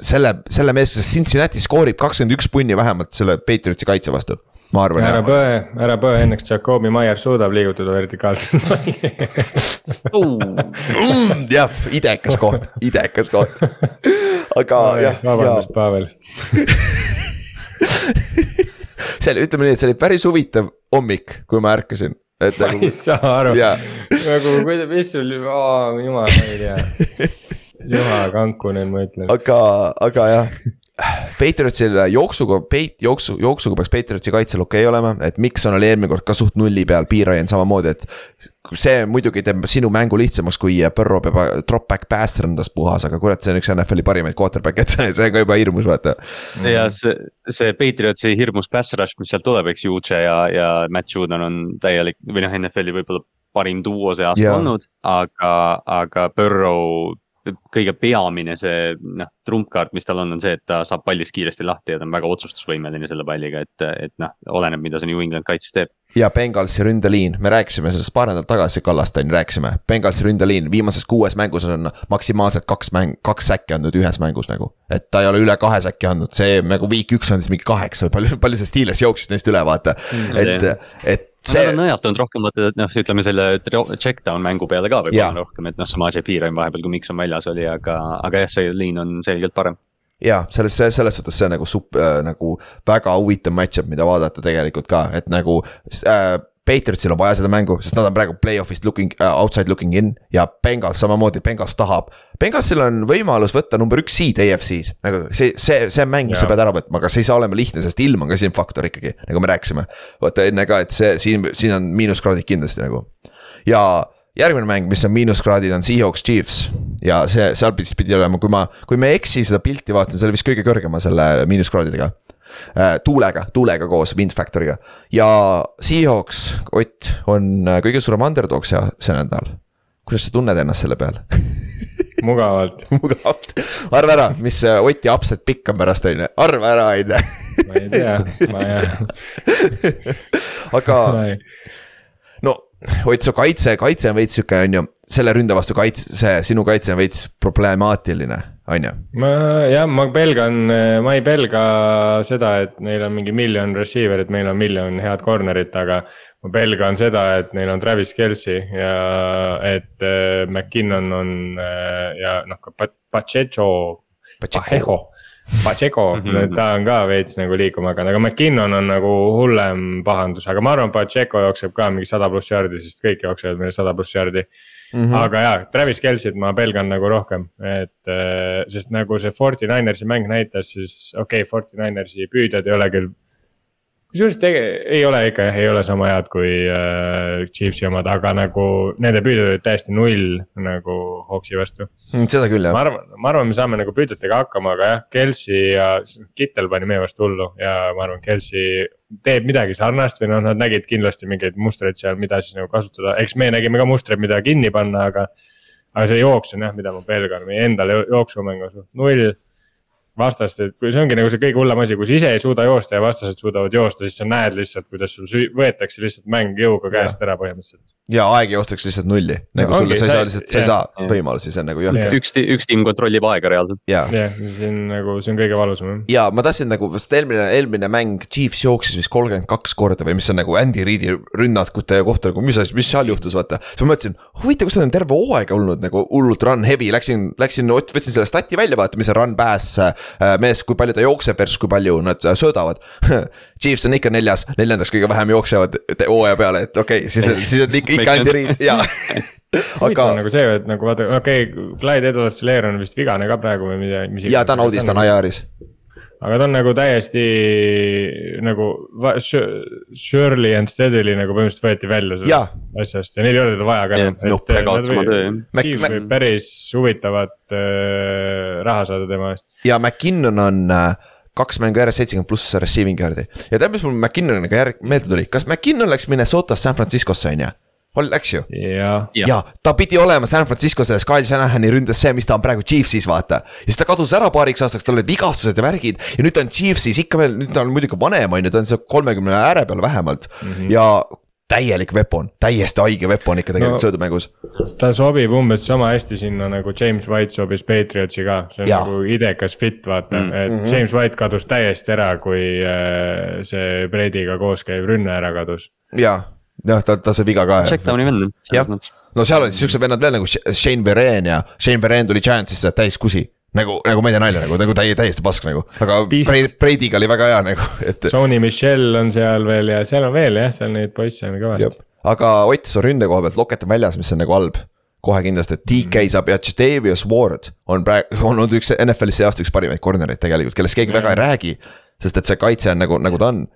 selle, selle mees, kes Cincinnati skoorib kakskümmend üks punni vähemalt selle Patriotsi kaitse vastu. Ma arvan ära jah, põe, ära põe, õnneks Jakobi Maier suudab liigutada vertikaalselt palli. Mm, jah, idekas koht, idekas koht. aga jah, ja vabandust, Pavel. see oli, ütleme nii, et see oli päris huvitav hommik, kui ma ärkasin, et ma nagu ei saa aru, nagu kuidas, mis sul, jumal, ma ei tea. jumal kanku nüüd ma ütlen. aga, aga jah. Patriotsil jooksuga, Peit-, jooksu, jooksuga peaks Patriotsi kaitsel okei okay olema, et Mikson oli eelmine kord ka suht nulli peal, Piirajan samamoodi, et. see muidugi teeb sinu mängu lihtsamaks, kui Põrro peab drop back pass ründas puhas, aga kurat, see on üks NFL-i parimaid quarterback'e, et see on ka juba hirmus, vaata. ja see, see Patriotsi hirmus pass rush, mis sealt tuleb, eks Juche ja, ja Matt Judon on täielik või noh, NFL-i võib-olla parim duo see aasta Jaa. olnud, aga, aga Burrow kõige peamine see noh, trumpkaart, mis tal on, on see, et ta saab pallist kiiresti lahti ja ta on väga otsustusvõimeline selle palliga, et, et noh, oleneb, mida see New England kaitses teeb. ja Bengalsi ründeliin, me rääkisime sellest paar nädalat tagasi, Kallaste on ju, rääkisime. Bengalsi ründeliin viimases kuues mängus on maksimaalselt kaks mäng, kaks säkki andnud ühes mängus nagu. et ta ei ole üle kahe säkki andnud, see nagu week üks on siis mingi kaheksa või palju, palju see Steelers jooksis neist üle, vaata mm,. et, et see. Nad on nõjatunud rohkem vaata, et noh, ütleme selle check down mängu peale ka võib-olla rohkem, et noh, Samaje Piiraim vahepeal, kui Mikson väljas oli, aga, aga jah, see liin on selgelt parem ja selles, selles suhtes see nagu sup- äh,, nagu väga huvitav match-up, mida vaadata tegelikult ka, et nagu äh, Patriotsil on vaja seda mängu, sest nad on praegu play-off'ist looking uh,, outside looking in ja Bengals samamoodi, Bengals tahab. Bengalsil on võimalus võtta number üks seed AFC-s, nagu see, see, see mäng, mis sa pead ära võtma, aga see ei saa olema lihtne, sest ilm on ka siin faktor ikkagi, nagu me rääkisime. vaata enne ka, et see siin, siin on miinuskraadid kindlasti nagu ja järgmine mäng, mis on miinuskraadid, on Seahawks Chiefs. ja see, seal pidi, pidi olema, kui ma, kui ma ei eksi, seda pilti vaatasin, see oli vist kõige kõrgema selle miinuskraadidega tuulega, tuulega koos, wind factor'iga. ja Seahawks, Ott, on äh, kõige suurem underdog see, see nädal. kuidas sa tunned ennast selle peal mugavalt mugavalt, arva ära, mis Oti upset pikk on pärast, on ju, arva ära, on ju. ma ei tea, ma ei. aga no Ott, su kaitse, kaitse on veits sihuke, on ju, selle ründe vastu kaitse, sinu kaitse on veits problemaatiline on ju. ma jah, ma pelgan, ma ei pelga seda, et neil on mingi miljon receiver'it, meil on miljon head corner'it, aga. ma pelgan seda, et neil on Travis Kelci ja et äh, McKinnon on äh, ja noh ka Pacheco. Pacheco, Pacheco ta on ka veits nagu liikuma hakanud, aga McKinnon on nagu hullem pahandus, aga ma arvan, Pacheco jookseb ka mingi sada pluss jardi, sest kõik jooksevad meil sada pluss jardi Mm -hmm. aga jaa, Travis Kelsit ma pelgan nagu rohkem, et äh, sest nagu see Forty Ninersi mäng näitas, siis okei okay,, Forty Ninersi püüdjad ei ole küll. Kusjuures tege-, ei ole ikka jah, ei ole sama head kui äh, Chiefsi omad, aga nagu nende püüdjad olid täiesti null nagu Hawksi vastu mm,. seda küll jah. ma arvan, ma arvan, me saame nagu püüdjatega hakkama, aga jah, Kelsi ja Kittel pani meie vastu hullu ja ma arvan, Kelsi teeb midagi sarnast või noh, nad nägid kindlasti mingeid mustreid seal, mida siis nagu kasutada, eks me nägime ka mustreid, mida kinni panna, aga. aga see jooks on jah, mida ma pelgan, meie endal jooksumäng on suht null vastast, et kui see ongi nagu see kõige hullem asi, kui sa ise ei suuda joosta ja vastased suudavad joosta, siis sa näed lihtsalt, kuidas sul võetakse lihtsalt mäng jõuga käest ära põhimõtteliselt. ja aeg joostakse lihtsalt nulli, nagu no, sulle, sa ei saa lihtsalt, sa ei saa võimalusi, see on nagu jõhker. üks, üks tiim kontrollib aega reaalselt. jah, see on nagu, see on kõige valusam ja ma tahtsin nagu, sest eelmine, eelmine mäng Chiefs jooksis vist kolmkümmend kaks korda või mis on nagu Andy Reidi rünnakute kohta nagu, mis mis seal juhtus, vaata. siis ma mõtlesin, huvitav, kas see on terve hooaeg olnud nagu hullult run heavy, läksin, läksin, võtsin selle stati välja, vaata, mis see run pass äh, mees, kui palju ta jookseb versus kui palju nad äh, söödavad Chiefs on ikka neljas, neljandaks kõige vähem jooksevad hooaja peale, et okei okay,, siis on, siis on ikka, ikka Andy Reid ja aga. nagu see, et nagu vaata, okei okay,, Clyde Edwards-Hilaire on vist vigane ka praegu või mida, mis. ja ta on audis, ta on IR-is aga ta on nagu täiesti nagu Shirley and Steadily nagu põhimõtteliselt võeti välja sellest asjast ja neil ei ole teda vaja ka enam. Chiefs võib päris huvitavat äh, raha saada tema eest. ja McKinnon on äh, kaks mängu järjest seitsekümmend pluss receiving yard'i ja tead, mis mul McKinnoniga järg meelde tuli, kas McKinnon läks Minnesotast San Franciscosse on ju? Läks ju? ja, ja ta pidi olema San Francisco selles Kyle Shanahani ründes see, mis ta on praegu Chiefsis, vaata. ja siis ta kadus ära paariks aastaks, tal olid vigastused ja värgid ja nüüd ta on Chiefsis ikka veel, nüüd ta on muidugi vanem, on ju, ta on seal kolmekümne ääre peal vähemalt mm. -hmm. ja täielik weapon, täiesti haige weapon ikka tegelikult no, söödumängus. ta sobib umbes sama hästi sinna nagu James White sobis Patriotsi ka, see on ja. nagu idekas fit, vaata mm, -hmm. et mhm. James White kadus täiesti ära, kui äh, see Brady'ga koos käiv rünne ära kadus. jaa jah, ta, ta sai viga ka. Checkdowni vend. jah, no seal olid siuksed vennad veel nagu Shane Vereen ja Shane Vereen tuli Giantsisse täis kusi nagu, nagu ma ei tea nalja nagu, nagu täie, täiesti pask nagu, aga Brady'ga oli väga hea nagu, et. Sony Michel on seal veel ja seal on veel jah, seal neid poisse on kõvasti. aga Ott, su ründe koha pealt Locket on väljas, mis on nagu halb. kohe kindlasti, et DK mm. saab ja Jadavius Ward on praegu, on olnud üks NFL-is see aasta üks parimaid corner'eid tegelikult, kellest keegi yeah. väga ei räägi. sest et see kaitse on nagu, nagu ta on.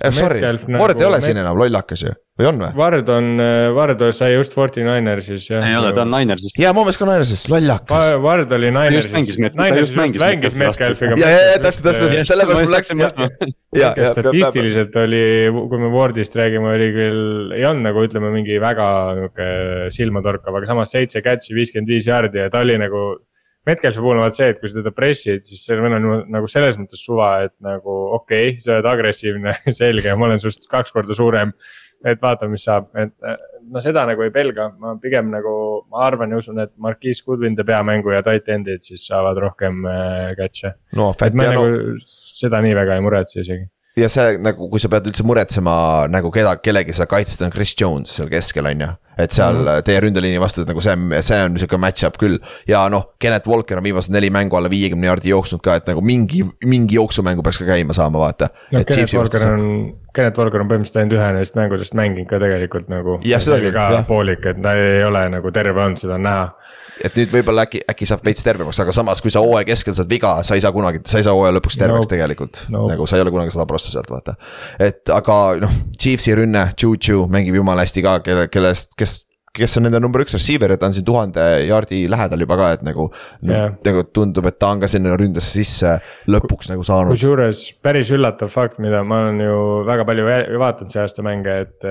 Sorry, Ward nagu, ei ole siin enam lollakas ju, või on või? Ward on, Ward sai just Forty Ninersis jah. ei ole, ta on Ninersis. jaa, mu meelest ka Ninersis, lollakas. Ward oli Ninersis. Ninersis just mängis Metcalfiga. ja, ja, ja täpselt, täpselt, sellepärast mul läks. statistiliselt oli, kui me Wardist räägime, oli küll, ei olnud nagu ütleme, mingi väga nihuke silmatorkav, aga samas seitse catch'i, viiskümmend viis jaardi ja ta oli nagu Metcalfi puhul on vaat see, et kui sa teda pressid, siis sellel on nagu selles mõttes suva, et nagu okei okay,, sa oled agressiivne selge, ma olen sinust kaks korda suurem. et vaatame, mis saab, et no seda nagu ei pelga, ma pigem nagu, ma arvan ja usun, et Marquise Goodwin teeb hea mängu ja tight end'id siis saavad rohkem äh, catch'e. no, et ma no... nagu seda nii väga ei muretse isegi ja see nagu, kui sa pead üldse muretsema nagu keda, kellegi sa kaitsed, on Chris Jones seal keskel, on ju. et seal mm -hmm. teie ründeliini vastu, et nagu see, see on sihuke match-up küll. ja noh, Kennet Walker on viimased neli mängu alla viiekümne jaardi jooksnud ka, et nagu mingi, mingi jooksumängu peaks ka käima saama, vaata. no Kennet Walker on, Kennet Walker on põhimõtteliselt ainult ühe neist mängudest mänginud ka tegelikult nagu. jah, seda küll, jah. poolik, et ta ei ole nagu terve olnud, seda on näha et nüüd võib-olla äkki, äkki saab veits tervemaks, aga samas, kui sa hooaja keskel saad viga, sa ei saa kunagi, sa ei saa hooaja lõpuks terveks no, tegelikult no.. nagu sa ei ole kunagi sada prossa sealt, vaata. et aga noh, Chiefsi rünne, Juju mängib jumala hästi ka, kelle, kellest, kes kes on nende number üks receiver ja ta on siin tuhande jaardi lähedal juba ka, et nagu yeah.. nagu tundub, et ta on ka sinna ründesse sisse lõpuks nagu saanud. kusjuures päris üllatav fakt, mida ma olen ju väga palju vaadanud see aasta mänge, et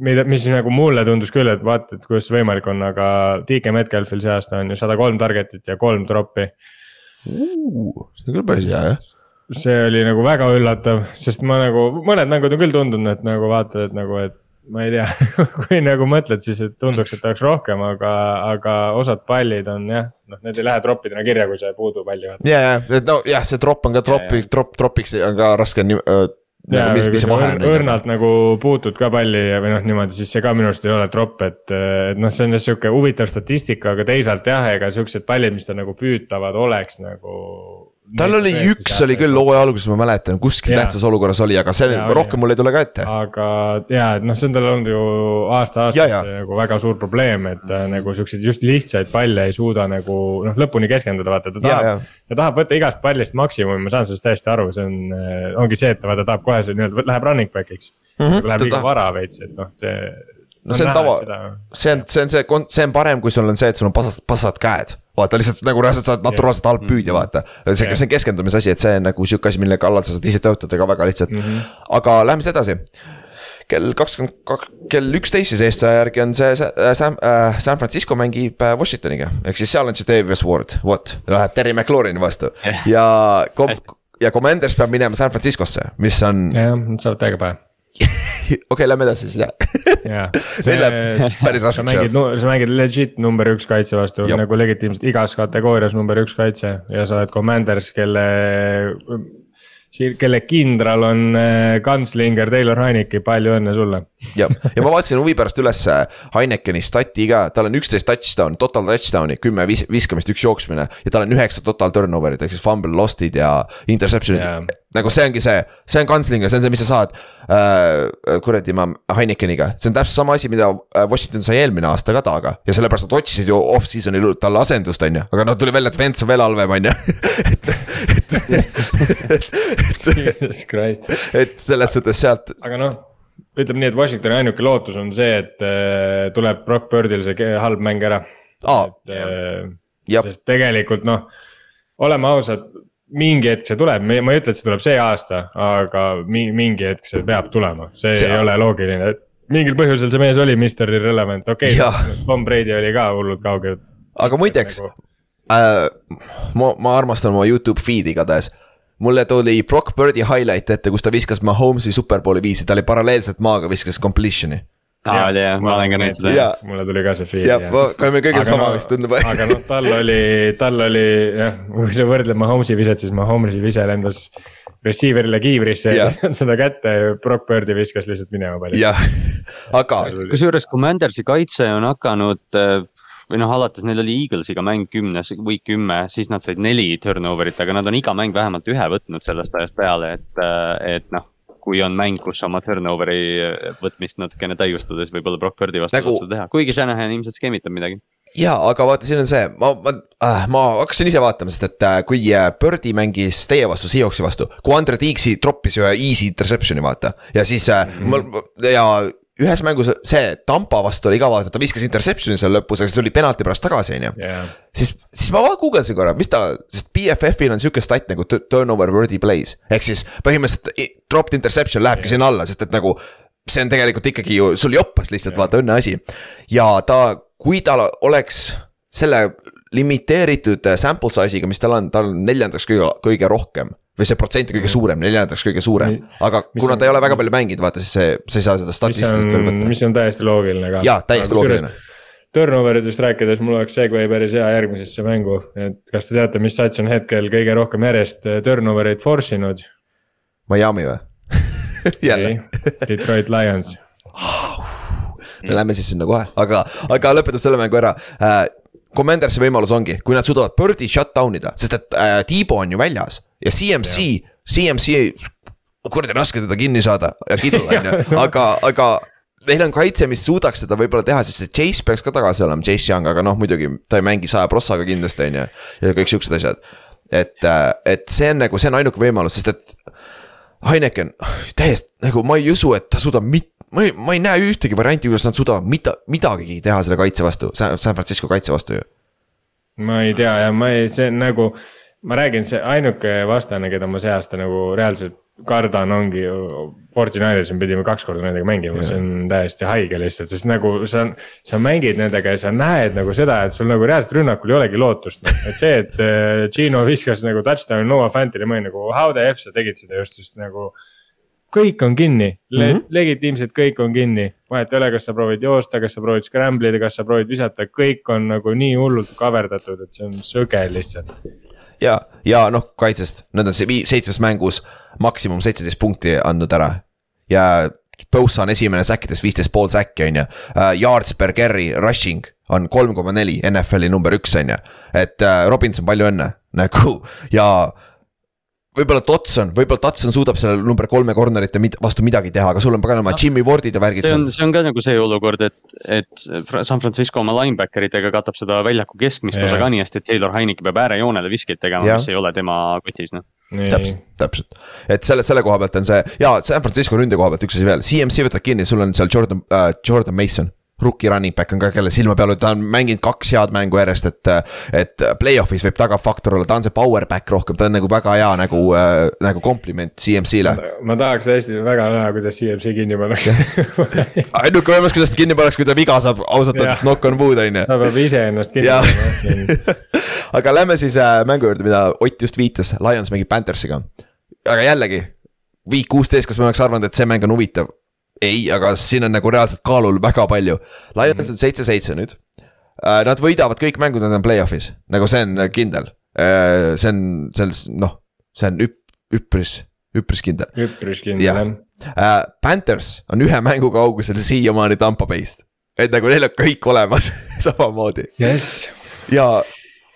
mida, mis nagu mulle tundus küll, et vaata, et kuidas see võimalik on, aga DK Metcalfil see aasta on ju sada kolm target'it ja kolm drop'i uh,. see on küll päris hea jah. see oli nagu väga üllatav, sest ma nagu, mõned mängud on küll tundunud, et nagu vaatad, et nagu, et ma ei tea kui nagu mõtled, siis et tunduks, et oleks rohkem, aga, aga osad pallid on jah, noh, need ei lähe troppidena kirja, kui see puudu palli ja, ja, et no jah, see tropp on ka troppi, tropp, tropiks on ka raske nagu mis, mis see vahe on? õrnalt nagu puutud ka palli või noh, niimoodi, siis see ka minu arust ei ole tropp, et, et noh, see on jah sihuke huvitav statistika, aga teisalt jah, ega siuksed pallid, mis tal nagu püütavad oleks nagu tal oli üks oli küll hooaja alguses, ma mäletan, kuskil tähtsas olukorras oli, aga see ja, rohkem mul ei tule ka ette. aga ja, et noh, see on tal olnud ju aasta-aastalt nagu väga suur probleem, et ta nagu siukseid just lihtsaid palle ei suuda nagu noh, lõpuni keskenduda, vaata, ta tahab. ta tahab võtta igast pallist maksimumi, ma saan sellest täiesti aru, see on, ongi see, et ta vaata tahab kohe see nii-öelda läheb running back'iks mm. -hmm, läheb liiga vara veits, et noh, see no see on tava, see on, see on see, see on parem, kui sul on see, et sul on pasad, pasad käed. vaata lihtsalt nagu reaalselt sa oled naturaalselt halb püüdja, vaata. see, see on keskendumise asi, et see on nagu sihuke asi, mille kallal sa saad ise töötada ka väga lihtsalt mm. -hmm. aga läheme siis edasi kell kakskümmend kaks, kell üksteist siis eestlaja järgi on see San äh,, San Francisco mängib äh, Washingtoniga. ehk siis seal on see Davis Ward, vot, läheb Terry McLaurini vastu ja kom-, ja Commanders peab minema San Franciscosse, mis on. jah, nad saavad täiega pähe okei, lähme edasi siis jah. Neil läheb päris raskeks. sa mängid, sa mängid legit number üks kaitse vastu nagu legitiimselt igas kategoorias number üks kaitse ja sa oled Commanders, kelle kelle kindral on kantslinger äh, Taylor Heineki, palju õnne sulle. ja, ja ma vaatasin huvi pärast üles Heinekeni stati ka, tal on üksteist touchdown'i, total touchdown'i, kümme vis-, viskamist, üks jooksmine. ja tal on üheksa total turnover'it ehk siis fumble lost'id ja interception'id yeah nagu see ongi see, see on kantslinga, see on see, mis sa saad äh, kuradi ma Heinekeniga, see on täpselt sama asi, mida äh, Washington sai eelmine aasta ka taga. ja sellepärast nad otsisid ju off-season'il talle asendust, on ju, aga noh, tuli välja, et Vents on veel halvem, on ju. et, et, et, et, et selles suhtes sealt. aga noh, ütleme nii, et Washingtoni ainuke lootus on see, et äh, tuleb Brock Birdil see halb mäng ära ah,. äh, sest tegelikult noh, oleme ausad mingi hetk see tuleb, ma ei ütle, et see tuleb see aasta, aga mingi hetk see peab tulema, see, see ei ole loogiline, et mingil põhjusel see mees oli Mr Irrelevant, okei okay,, Tom Brady oli ka hullult kaugel. aga muideks nagu... äh,, ma, ma armastan oma Youtube feed'i igatahes. Mulle tuli Brock Birdi highlight ette, kus ta viskas Mahomes'i superbowli viisi, ta oli paralleelselt maaga viskas completion'i aa oli jah, ma olen ka näinud seda. mulle tuli ka see feed. jah, me kõigil sama no, vist tundub. aga noh, tal oli, tal oli jah, kui sa võrdled Mahomes'i viset, siis Mahomes'i vise lendas receiver'ile kiivrisse ja ei saanud seda kätte ja Brock Birdi viskas lihtsalt minema palju. jah, aga. kusjuures Commandersi kaitse on hakanud äh, või noh, alates neil oli Eaglesiga mäng kümnes, week kümme, siis nad said neli turnover'it, aga nad on iga mäng vähemalt ühe võtnud sellest ajast peale, et, äh, et noh kui on mäng, kus oma turnover'i võtmist natukene täiustades võib-olla Brock Birdi vastu nagu... teha, kuigi Shanahan ilmselt skeemitab midagi ja, aga vaata, siin on see, ma, ma äh,, ma hakkasin ise vaatama, sest et äh, kui äh, Birdi mängis teie vastu, Seahawksi vastu, kui Andre Tiiksi troppis ühe easy interception'i, vaata. ja siis äh, mm -hmm. ja ühes mängus see Tampa vastu oli ka vaata, ta viskas interception'i seal lõpus, aga see tuli penalti pärast tagasi, on ju. siis, siis ma guugeldasin korra, mis ta, sest BFF-il on sihuke stat nagu turnover worthy plays. ehk siis põhimõtteliselt dropped interception lähebki yeah. sinna alla, sest et nagu. see on tegelikult ikkagi ju sul joppas lihtsalt yeah. vaata õnneasi. ja ta, kui tal oleks selle limiteeritud sample size'iga, mis tal on, tal on neljandaks kõige, kõige rohkem või see protsent on kõige suurem, neljandaks kõige suurem, aga kuna ta ei ole väga palju mänginud, vaata siis see, sa ei saa seda statistiliselt veel võtta. mis on täiesti loogiline ka. jaa, täiesti loogiline. Turnover idest rääkides, mul oleks segway päris hea järgmisesse mängu, et kas te teate, mis sats on hetkel kõige rohkem järjest turnover eid force inud? Miami või jälle Detroit Lions me lähme siis sinna kohe, aga, aga lõpetame selle mängu ära äh,. Commandersi võimalus ongi, kui nad suudavad Birdi shut down ida, sest et äh, Tiibo on ju väljas ja CMC, CMC, kuradi raske teda kinni saada ja kidul on ju, aga, aga neil on kaitse, mis suudaks seda võib-olla teha, sest see Chase peaks ka tagasi olema, Chase Young, aga noh, muidugi ta ei mängi saja prossaga kindlasti, on ju. ja kõik siuksed asjad. et, äh, et see on nagu, see on ainuke võimalus, sest et. Heineken, täiesti nagu ma ei usu, et ta suudab mit-, ma ei, ma ei näe ühtegi varianti, kuidas nad suudavad mida, midagigi teha selle kaitse vastu, San Francisco kaitse vastu ju. ma ei tea ja ma ei, see nagu, ma räägin, see ainuke vastane, keda ma see aasta nagu reaalselt kardan, ongi ju. Fortinaiders, me pidime kaks korda nendega mängima, see on täiesti haige lihtsalt, sest nagu sa, sa mängid nendega ja sa näed nagu seda, et sul nagu reaalselt rünnakul ei olegi lootust. et see, et äh, Gino viskas nagu touchdown'i Noah Fantile, ma olin nagu how the f sa tegid seda just, sest nagu kõik on kinni Le, mm -hmm. legitiimselt kõik on kinni, vahet ei ole, kas sa proovid joosta, kas sa proovid scramble ida, kas sa proovid visata, kõik on nagu nii hullult kaverdatud, et see on söge lihtsalt. ja, ja noh, kaitsest, nad on seitsmes mängus maksimum seitseteist punkti andnud ära ja Bosa on esimene säkkides viisteist pool säkki, on ju. Yards per carry rushing on kolm koma neli, NFL-i number üks, on ju. et uh, Robinson, palju õnne nagu ja võib-olla Dotson, võib-olla Dotson suudab selle number kolme corner'ite vastu midagi teha, aga sul on paganama no, Jimmy Wardid ja värgid. see on, see on ka nagu see olukord, et, et San Francisco oma linebacker itega katab seda väljaku keskmist yeah. osa ka nii hästi, et Taylor Heineke peab äärejoonele viskeid tegema yeah., mis ei ole tema kotis, noh. täpselt, täpselt, et selle, selle koha pealt on see ja San Francisco ründe koha pealt üks asi veel, CMC võtab kinni, sul on seal Jordan äh,, Jordan Mason rookie running back on ka, kelle silma peal, ta on mänginud kaks head mängu järjest, et. et play-off'is võib tagafaktor olla, ta on see power back rohkem, ta on nagu väga hea nagu äh,, nagu kompliment CMC-le. ma tahaks hästi väga näha, kuidas CMC kinni pannakse ainuke võimalus, kuidas ta kinni pannakse, kui ta viga saab, ausalt öeldes knock on wood on ju. ta peab ise ennast kinni panema aga lähme siis äh, mängu juurde, mida Ott just viitas, Lions mängib Panthersiga. aga jällegi, viik kuusteist, kas me oleks arvanud, et see mäng on huvitav? Ei, aga siin on nagu reaalselt kaalul väga palju. Lions on seitse-seitse nüüd. Äh, nad võidavad kõik mängud, nad on play-off'is, nagu see on kindel. Äh, see on, on noh, see on üp-, üpris, üpris kindel. üpris kindel jah uh,. Panthers on ühe mängu kaugusel siiamaani Tampa Bay'st, et nagu neil on kõik olemas samamoodi yes.. ja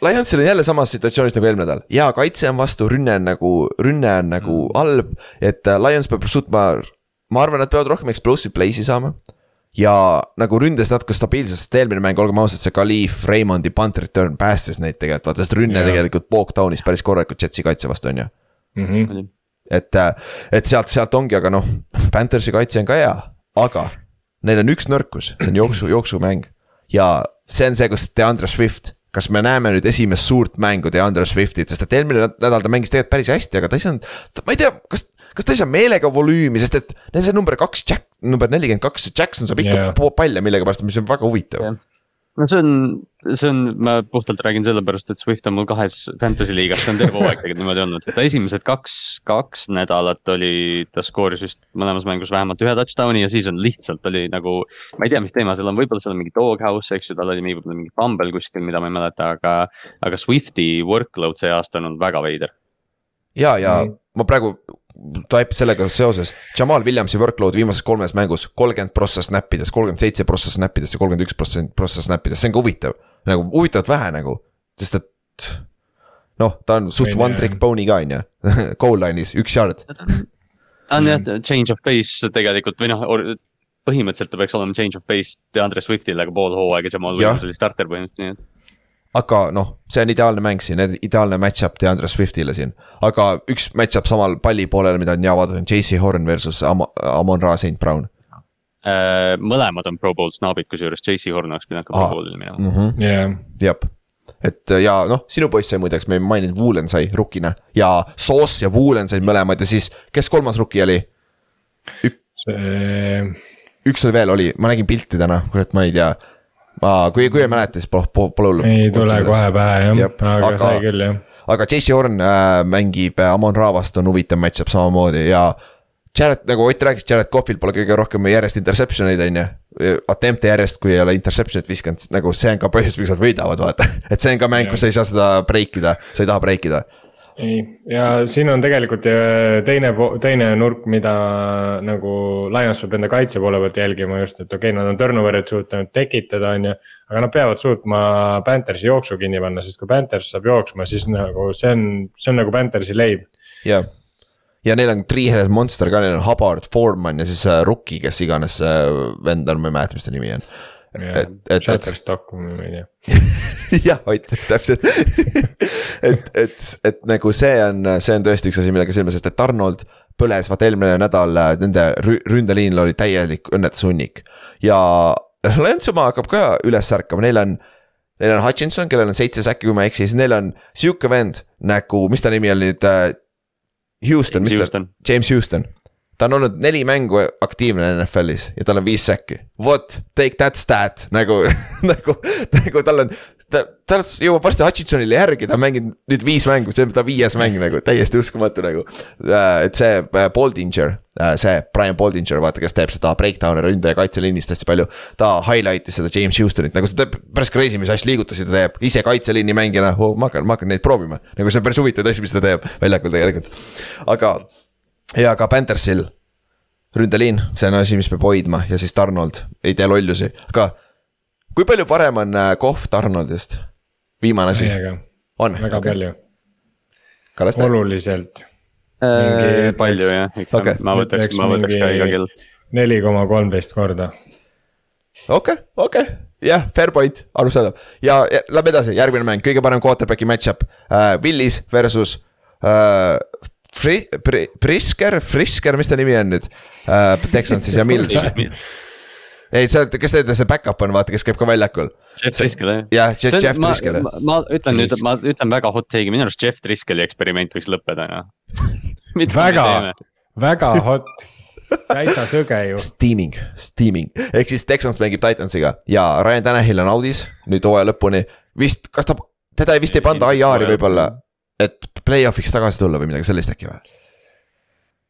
Lionsil on jälle samas situatsioonis nagu eelmine nädal, hea kaitse on vastu, rünne on nagu, rünne on nagu mm. halb, et Lions peab suutma ma arvan, nad peavad rohkem explosive play'si saama. ja nagu ründes natuke stabiilsust, eelmine mäng, olgem ausad, see Khalif Raymondi punt return päästis neid tegelikult, vaata, sest rünne yeah. tegelikult walk down'is päris korralikult Jetsi kaitse vastu, on ju mm. -hmm. et, et sealt, sealt ongi, aga noh, Panthersi kaitse on ka hea, aga neil on üks nõrkus, see on jooksu, jooksumäng. ja see on see, kus DeAndre Swift kas me näeme nüüd esimest suurt mängu DeAndre Swiftit, sest et eelmine nädal ta mängis tegelikult päris hästi, aga ta ei saanud, ma ei tea, kas kas ta ei saa meelega volüümi, sest et neil see number kaks, Jack, number nelikümmend kaks, Jackson saab ikka yeah. palle millegipärast, mis on väga huvitav yeah no see on, see on, ma puhtalt räägin sellepärast, et Swift on mul kahes fantasy liigas, see on terve hooaeg tegelikult niimoodi olnud, et ta esimesed kaks, kaks nädalat oli, ta skooris vist mõlemas mängus vähemalt ühe touchdown'i ja siis on lihtsalt oli nagu. ma ei tea, mis teema seal on, võib-olla seal on mingi doghouse, eks ju, tal oli mingi, mingi fumble kuskil, mida ma ei mäleta, aga, aga Swifti workload see aasta on olnud väga veider. ja, ja mm. ma praegu taip sellega seoses, Jamal Williamsi workload viimases kolmes mängus, kolmkümmend prossa snap ides, kolmkümmend seitse prossa snap ides ja kolmkümmend üks prossa, prossa snap ides, see on ka huvitav. nagu huvitavalt vähe nagu, sest et noh, ta on suht one trick pony ka on ju, goal line'is üks yard. ta on jah, change of pace tegelikult või noh, põhimõtteliselt ta peaks olema change of pace DeAndre Swiftile, aga pool hooaega Jamal Williams oli starter põhimõtteliselt, nii et aga noh, see on ideaalne mäng siin, ideaalne match-up DeAndre Swiftile siin. aga üks match-up samal palli poolel, mida on hea vaadata, on JC Horn versus Am Amon Ra St Brown äh,. mõlemad on Pro Bowl snaabid, kusjuures JC Horn oleks pidanud ka Pro Bowlile minema mm. -hmm. Yeah. jep, et ja noh, sinu poiss sai muideks, me ei maininud, Woolen sai rukina ja Sauce ja Woolen said mõlemad ja siis, kes kolmas rukki oli Ük...? see. üks oli veel, oli, ma nägin pilti täna, kurat, ma ei tea ma, kui, kui ei mäleta, siis pole, pole hullu. ei tule kohe pähe jah, aga, aga sai küll jah. aga JC Horn äh, mängib äh, Amon Ra vastu, on huvitav match-up samamoodi ja. Jared, nagu Ott rääkis, Jared Cougil pole kõige rohkem järjest interception eid, on ju. Attempt'e järjest, kui ei ole interception'it visanud, nagu see on ka põhjus, miks nad võidavad, vaata. et see on ka mäng, kus sa ei saa seda break ida, sa ei taha break ida ei, ja siin on tegelikult teine, teine nurk, mida nagu Lions peab enda kaitse poole pealt jälgima just, et okei okay,, nad on turnover'it suutnud tekitada, on ju. aga nad peavad suutma Panthersi jooksu kinni panna, sest kui Panthers saab jooksma, siis nagu see on, see on nagu Panthersi leib. jah, ja neil on three-headed monster ka, neil on Hubbard, Foreman ja siis uh, Rookie, kes iganes see vend on, ma ei mäleta, mis ta nimi on et, et. Shutterstock, ma ei tea. jah, Ott, täpselt et, et, et nagu see on, see on tõesti üks asi, millega silma, sest et Arnold põles vaata eelmine nädal nende ründeliinil oli täielik õnnetushunnik. ja Lentsumaa hakkab ka üles ärkama, neil on. Neil on Hutchinson, kellel on seitse säkki, kui ma ei eksi, siis neil on sihuke vend nagu, mis ta nimi on nüüd äh,. Houston, mis ta, James Houston ta on olnud neli mängu aktiivne NFL-is ja tal on viis säkki. Vot, take that stat nagu nagu, nagu tal on, ta, ta jõuab varsti Hutchinsonile järgi, ta on mänginud nüüd viis mängu, see on ta viies mäng nagu, täiesti uskumatu nagu. Äh, et see äh, Boldinger, äh, see Brian Boldinger, vaata, kes teeb seda breakdown'i ründe ja kaitseliinist hästi palju. ta highlight'is seda James Houstonit, nagu see teeb päris crazy, mis asja liigutusi ta teeb, ise kaitseliini mängijana oh,, ma hakkan, ma hakkan neid proovima. nagu see on päris huvitav asju, mis ta teeb väljakul tegelikult, aga ja ka Panthersil ründeliin, see on asi, mis peab hoidma ja siis Donald ei tee lollusi, aga kui palju parem on äh, Kohv Donaldist? viimane asi. on. väga okay. palju. Oluliselt äh,. palju jah, ikka okay., ma võtaks, ma võtaks ka iga kell. neli koma kolmteist korda. okei okay,, okei okay jah, fair point, arusaadav ja, ja lähme edasi, järgmine mäng, kõige parem quarterback'i match-up uh,, Willis versus uh, Fri-, Pri-, Prisker, Frisker, mis ta nimi on nüüd uh,? Texansis ja Mills ei, see, kes teil see back-up on, vaata, kes käib ka väljakul. Jeff Driscoll jah. jah, Jeff, Jeff Driscoll ma ütlen nüüd, ma ütlen väga hot take'i, minu arust Jeff Driscolli eksperiment võiks lõppeda, noh. väga, väga hot täitsa sõge ju. Steaming, steaming, ehk siis Texans mängib Titansiga ja Ryan Tanahil on audis nüüd hooaja lõpuni. vist, kas ta, teda vist ei panda IR-i võib-olla et play-off'iks tagasi tulla või midagi sellist äkki või?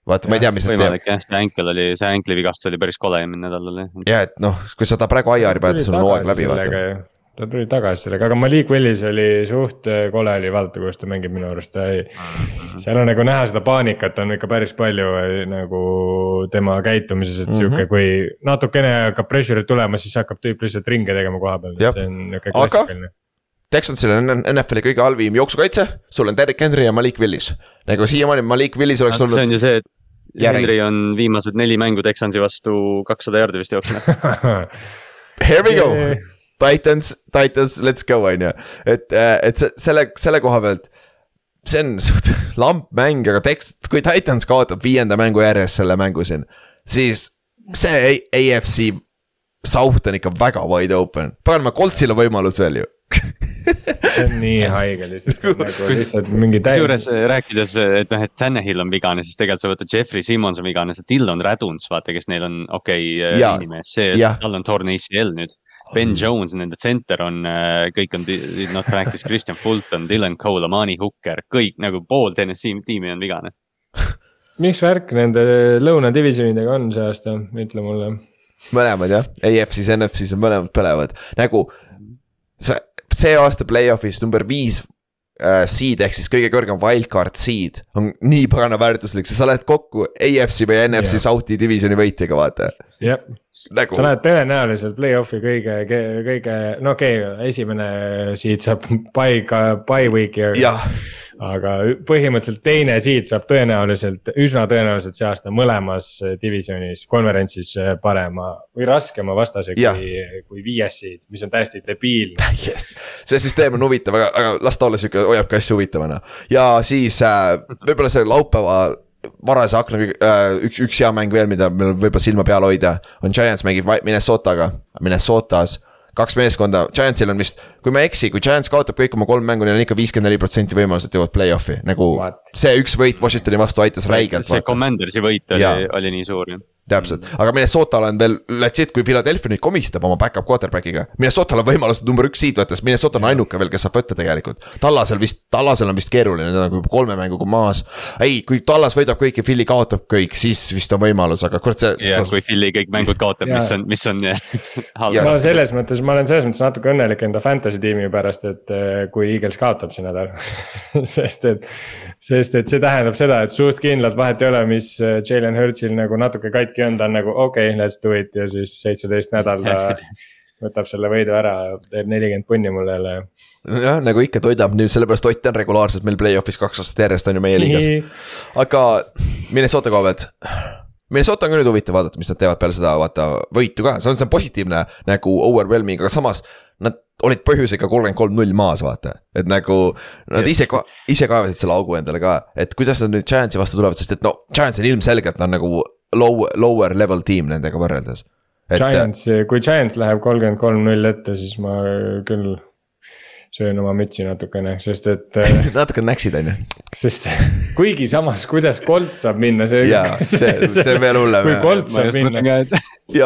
vaata, ma ei tea, mis teeb. jah, see ankle oli, see ankle'i vigastus oli päris kole eelmine nädal oli. ja et noh, kui sa ta praegu IR-i paned, sul on hooaeg läbi vaata. ta tuli tagasi sellega, aga Malik Willis oli suht äh, kole oli vaadata, kuidas ta mängib minu arust, ta ei. Mhm. seal on nagu näha seda paanikat on ikka päris palju äh, nagu tema käitumises, et mm -hmm. sihuke, kui natukene hakkab pressure'it tulema, siis hakkab tüüp lihtsalt ringe tegema koha peal, see on nihuke klassikaline Texansil on NFL-i kõige halvim jooksukaitse, sul on Derek Henry ja Malik Willis. nagu siiamaani Malik Willis oleks olnud. see on ju see, et järgi. Henry on viimased neli mängu Texansi vastu kakssada jaardi vist jooksnud Here we go, Titans, Titans, let's go, on ju, et, äh, et selle, selle koha pealt see on suht lamp mäng, aga Tex-, kui Titans kaotab viienda mängu järjest selle mängu siin, siis see AFC South on ikka väga wide open, paganama, Coltsil on võimalus veel ju see on nii haige lihtsalt, nagu lihtsalt mingi täis. kusjuures äh, rääkides, et noh, et Tannehill on vigane, siis tegelikult sa võtad Jeffrey Simmons on vigane, see Dillon Raduns, vaata, kes neil on okei okay, äh, inimes, see, tal on torn ACL nüüd. Ben Jones, nende center on, äh, kõik on, noh practice Christian Fulton, Dylan Cole, Amani Hooker, kõik nagu pool TNS-i tiimi on vigane. mis värk nende lõunadivisjonidega on see aasta, ütle mulle mõlemad jah, AFC-s, NFC-s on mõlemad põlevad, nagu sa see aasta play-off'is number viis äh, seed ehk siis kõige kõrgem wildcard seed on nii pagana väärtuslik, sa lähed kokku AFC või NFC yeah. South'i divisioni võitjaga, vaata. jah yeah. Nagu... sa lähed tõenäoliselt play-off'i kõige, kõige, no okei okay,, esimene seed saab by, by week'i. jah aga põhimõtteliselt teine seed saab tõenäoliselt, üsna tõenäoliselt see aasta mõlemas divisjonis, konverentsis äh, parema või raskema vastase kui, kui viies seed, mis on täiesti debiilne. täiesti, see süsteem on huvitav, aga, aga las ta olla sihuke, hoiabki asju huvitavana. Ja siis äh, võib-olla see laupäeva varase akna äh, üks, üks hea mäng veel, mida meil võib-olla silma peal hoida, on Giants mängib Minnesotaga, Minnesotas kaks meeskonda, Giantsil on vist, kui ma ei eksi, kui Giants kaotab kõik oma kolm mängu, neil on ikka viiskümmend neli protsenti võimalust, et jõuavad play-off'i, nagu see üks võit Washingtoni vastu aitas räigelt. see Commandersi võit oli, oli nii suur jah täpselt, aga Minnesotal on veel legit, kui Philadelphia nüüd komistab oma back-up quarterback'iga. Minnesotal on võimalus number üks seed võtta, sest Minnesota on ainuke veel, kes saab võtta tegelikult. Tallasel vist, Tallasel on vist keeruline, need on juba kolme mänguga maas. ei, kui Tallas võidab kõiki, Philly kaotab kõik, siis vist on võimalus, aga kurat see. ja kui Philly kõik mängud kaotab, mis on, mis on Ja- halb. no selles mõttes ma olen selles mõttes natuke õnnelik enda fantasy tiimi pärast, et eh, kui Eagles kaotab see nädal. sest et, sest et see tähendab seda, et suht kindlalt vahet ei ole, mis eh, Jalen Hurtsil nagu natuke katki on, ta nagu okei okay,, let's do it ja siis seitseteist nädal ta võtab selle võidu ära, teeb nelikümmend punni mulle jälle. jah, nagu ikka toidab nüüd, sellepärast Ott on regulaarselt meil play-off'is kaks aastat järjest on ju meie liigas. aga Minnesota koha pealt. Minnesota on ka nüüd huvitav vaadata, mis nad teevad peale seda, vaata võitu ka, see on, see on positiivne nagu overwhelming, aga samas. Nad olid põhjusega kolmkümmend kolm null maas, vaata, et nagu nad Just. ise ka, ise kaevasid selle augu endale ka, et kuidas nad nüüd Giantsi vastu tulevad, sest et no Giants on ilmselgelt on nagu low, lower level tiim nendega võrreldes. et Giants, kui Giants läheb kolmkümmend kolm null ette, siis ma küll söön oma mütsi natukene, sest et eh, natuke näksid, on ju. Sest kuigi samas, kuidas Colt saab minna, see. Jaa, see- see on veel hullem, kui. Colt saab minna,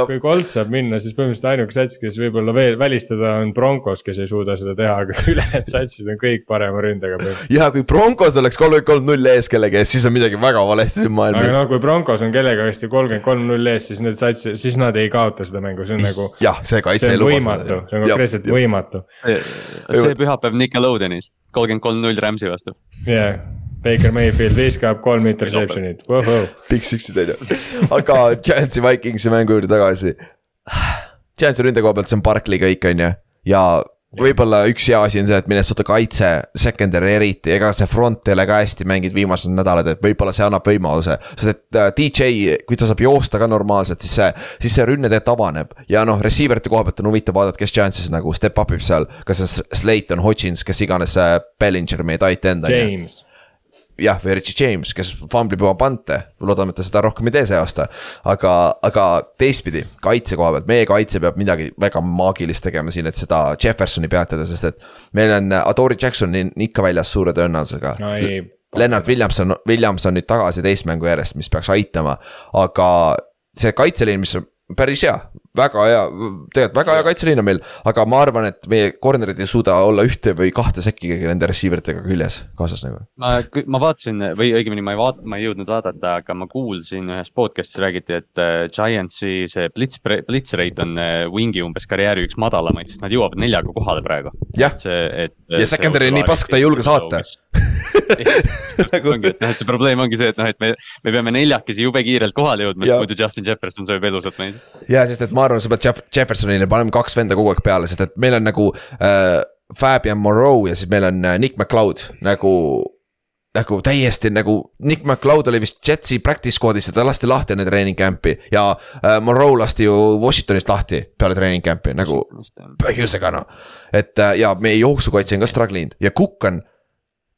kui Colt saab minna, siis põhimõtteliselt ainuke sats, kes võib-olla veel välistada on Broncos, kes ei suuda seda teha, aga ülejäänud satsid on kõik parema ründega ja kui Broncos oleks kolmkümmend kolm null ees kellegi ees, siis on midagi väga valesti siin aga maailmas. no kui Broncos on kellegagi kolmkümmend kolm null ees, siis need sats, siis nad ei kaota seda mängu, see on nagu. jah, see kaitse see ei on luba võimatu, see on konkreetselt võimatu. see pühapäev Nickelodeonis, kolmkümmend kolm null Rams'i vastu. jah, Baker Mayfield viskab kolm interception'it, Big Six'id on ju, aga Giantsi Vikingsi mängu juurde tagasi. Giantsi ründe koha pealt see on Barkley kõik on ju ja võib-olla üks hea asi on see, et Minnesota kaitse, secondary eriti, ega see front ei ole ka hästi mänginud viimased nädalad, et võib-olla see annab võimaluse. sest et äh, DJ, kui ta saab joosta ka normaalselt, siis see, siis see rünne tegelikult avaneb. ja noh, receiver'ite koha pealt on huvitav vaadata, kes Giantsis nagu step up ib seal, kas see Slayton, Hodgins, kes iganes see Bellinger, meie tight end on ju James, jah, või Richie James, kes famblib oma pante, loodame, et ta seda rohkem ei tee see aasta. aga, aga teistpidi, kaitse koha pealt, meie kaitse peab midagi väga maagilist tegema siin, et seda Jeffersoni peatada, sest et meil on Adori Jackson ikka väljas suure tõenäosusega no. Lennart Williamson, Williamson nüüd tagasi teist mängu järjest, mis peaks aitama, aga see kaitseliin, mis on päris hea, väga hea, tegelikult väga hea kaitseliin on meil, aga ma arvan, et meie corner'id ei suuda olla ühte või kahte sekki nende receiver itega küljes kaasas nagu. ma, ma vaatasin või õigemini ma ei vaata, ma ei jõudnud vaadata, aga ma kuulsin ühes podcast'is räägiti, et äh, Giantsi see blitz, blitz rate on äh, Wingi umbes karjääri üks madalamaid, sest nad jõuavad neljaga kohale praegu. jah. Ja secondary on nii pask, ta ei julge saata. nagu ongi, et noh, et see probleem ongi see, et noh, et me, me peame neljakesi jube kiirelt kohale jõudma, sest muidu Justin Jefferson sööb elusalt meid. ja sest, et ma arvan, sa pead Jeff- Jeffersonile panema kaks venda kogu aeg peale, sest et meil on nagu äh, Fabian Moreau ja siis meil on äh, Nick McLeod nagu nagu täiesti nagu Nick McLeod oli vist Jetsi practice squad'is ja ta lasti lahti enne treening camp'i ja äh, Moreau lasti ju Washingtonist lahti peale treening camp'i nagu põhjusega noh. et äh, ja meie jooksukaitse on ka struggle inud ja Cook on,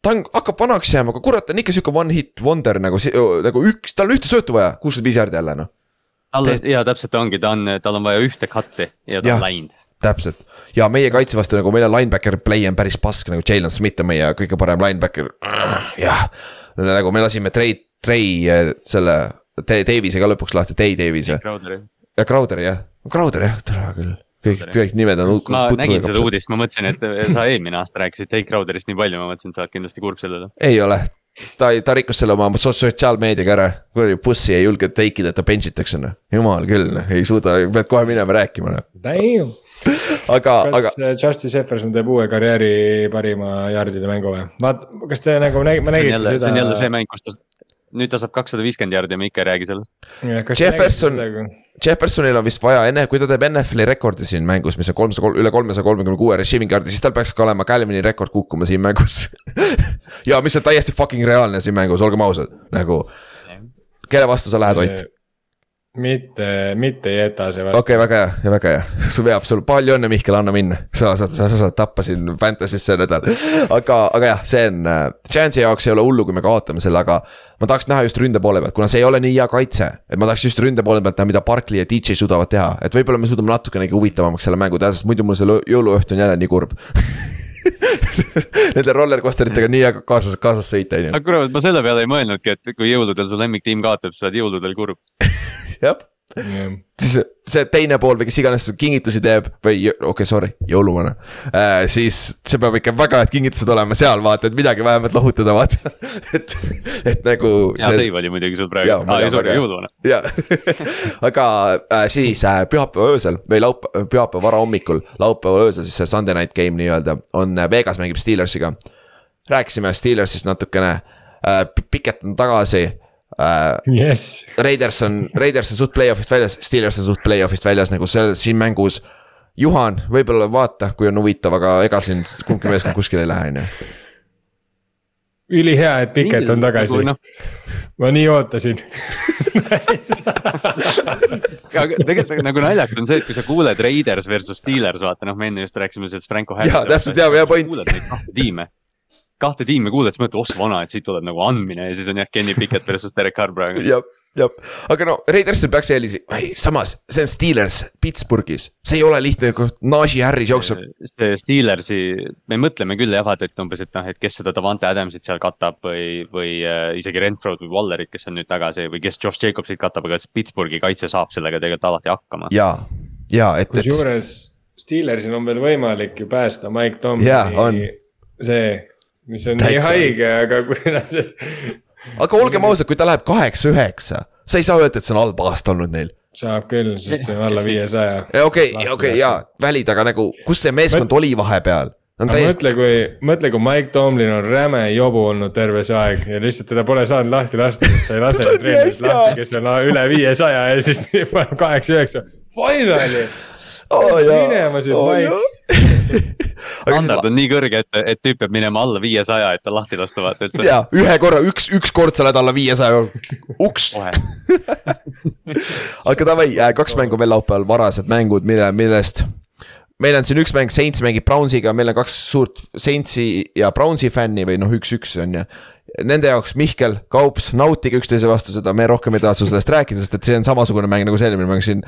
ta on, hakkab vanaks jääma, aga kurat, ta on ikka sihuke one hit wonder nagu, nagu üks, tal on ühte söötu vaja, kuuskümmend viis jaardi jälle noh. talle, ja täpselt ongi, ta on, tal on vaja ühte cut'i ja ta Jah. on läinud. täpselt ja meie kaitse vastu nagu meil on linebacker play on päris pask nagu Jalen Smith on meie kõige parem linebacker. jah, nagu me lasime Trey, Trey äh, selle Da- Davis'e ka lõpuks lahti, Day Davis'e ja Crowderi jah, Crowder jah, tere küll. kõik, kõik nimed on. ma nägin seda. uudist, ma mõtlesin, et sa eelmine aasta rääkisid Take Crowderist nii palju, ma mõtlesin, et sa oled kindlasti kurb selle üle. ei ole, ta, ta rikkus selle oma so- sotsiaalmeediaga ära, kuradi bussi ei julge take ida, et ta bench itakse noh, jumal küll noh, ei suuda, pead kohe minema rääkima noh, aga, aga kas äh, Justin Jefferson teeb uue karjääri parima jaardide mängu või? vaat, kas te nagu nägite, ma jälle, seda. see on jälle see mäng, kus ta, nüüd ta saab kakssada viiskümmend jaardi ja me ikka ei räägi sellest. Jefferson- Jeffersonil on vist vaja enne, kui ta teeb NFL-i rekordi siin mängus, mis on kolmsada, üle kolmesaja kolmekümne kuue receiving yard'i, siis tal peaks ka olema Calvini rekord kukkuma siin mängus. ja mis on täiesti fucking reaalne siin mängus, olgem ausad, nagu. kelle vastu sa lähed, Ott? mitte, mitte ei jäta see vastu okei okay,, väga hea, väga hea, sul veab sul palju õnne, Mihkel, anna minna, sa saad, sa saad tappa siin Fantasy's see nädal. aga, aga jah, see on äh,, Chance'i jaoks ei ole hullu, kui me kaotame selle, aga ma tahaks näha just ründe poole pealt, kuna see ei ole nii hea kaitse, et ma tahaks just ründe poole pealt näha, mida Barkley ja DJ suudavad teha, et võib-olla me suudame natukenegi huvitavamaks selle mängu teha, sest muidu mul see lõ- jõuluõhtu on jälle nii kurb. Nende rollercoaster itega nii hea kaasas, kaasas sõita, on ju. Aga kurat, ma selle peale ei mõelnudki, et kui jõuludel su lemmiktiim kaotab, sa oled jõuludel kurb. jah, siis see teine pool või kes iganes kingitusi teeb või okei okay,, sorry, jõuluvana äh,. siis see peab ikka väga head kingitused olema seal vaata, et midagi vähemalt lohutada vaata et, et nagu. hea see... seiv oli muidugi sul praegu, aa ei sorry, jõuluvana. jaa, aga äh, siis äh, pühapäeva öösel või laup-, pühapäeva varahommikul, laupäeva öösel siis see Sunday night game nii-öelda on äh, Vegas mängib Steelersiga. rääkisime Steelersist natukene äh,, Piket on tagasi uh,. Yes. Raiders on, Raiders on suht play-off'ist väljas, Steelers on suht play-off'ist väljas nagu seal siin mängus. Juhan, võib-olla vaata, kui on huvitav, aga ega siin kumbki meeskond kuskile ei lähe, on ju ülihea, et Piket on tagasi nagu, no. ma nii ootasin tegelikult nagu naljakas on see, et kui sa kuuled Raiders versus Steelers, vaata noh, me enne just rääkisime sellest Franco jaa, täpselt, jaa, hea point. kuuled neid kahte tiime kahte tiimi kuulad, siis mõtled, oh vana, et siit tuleb nagu andmine ja siis on jah, Kenny Pickett versus Derek Carr praegu. jah, jah, aga no Raidersil peaks eelisi, samas see on Steelers Pittsburghis, see ei ole lihtne, kui Najee Harris jookseb. see Steelersi, me mõtleme küll jah, vaata, et umbes, et noh, et kes seda Davante Adamsit seal katab või, või äh, isegi Renfro'd või Wallerit, kes on nüüd tagasi või kes Josh Jacobsit katab, aga Pittsburghi kaitse saab sellega tegelikult alati hakkama. ja, ja et. kusjuures Steelersil on veel võimalik ju päästa Mike Tomlini see mis on Täitsa. nii haige, aga kui nad. aga olgem ausad, kui ta läheb kaheksa-üheksa, sa ei saa öelda, et see on halb aasta olnud neil saab küll, sest see on alla viiesaja. okei, okei ja välid, aga nagu, kus see meeskond Mõt... oli vahepeal? Täiesti... mõtle, kui, mõtle, kui Mike Tomlin on räme jobu olnud terve see aeg ja lihtsalt teda pole saanud lahti lasta, sa ei lase treenerit lahti, kes on üle viiesaja ja siis paneb kaheksa-üheksa. Finali oh,. minema siit oh, Mike standard on nii kõrge, et, et tüüp peab minema alla viiesaja, et ta lahti lasta vaata üldse. ja ühe korra, üks, üks kord sa lähed alla viiesaja, uks. aga davai, äh, kaks mängu veel laupäeval, varased mängud, mille, millest meil on siin üks mäng, Saints mängib Brownsiga, meil on kaks suurt Saintsi ja Brownsi fänni või noh, üks-üks on ju. Nende jaoks Mihkel, Kaups, nautige üksteise vastu seda, me rohkem ei taha sellest rääkida, sest et see on samasugune mäng nagu see eelmine mäng siin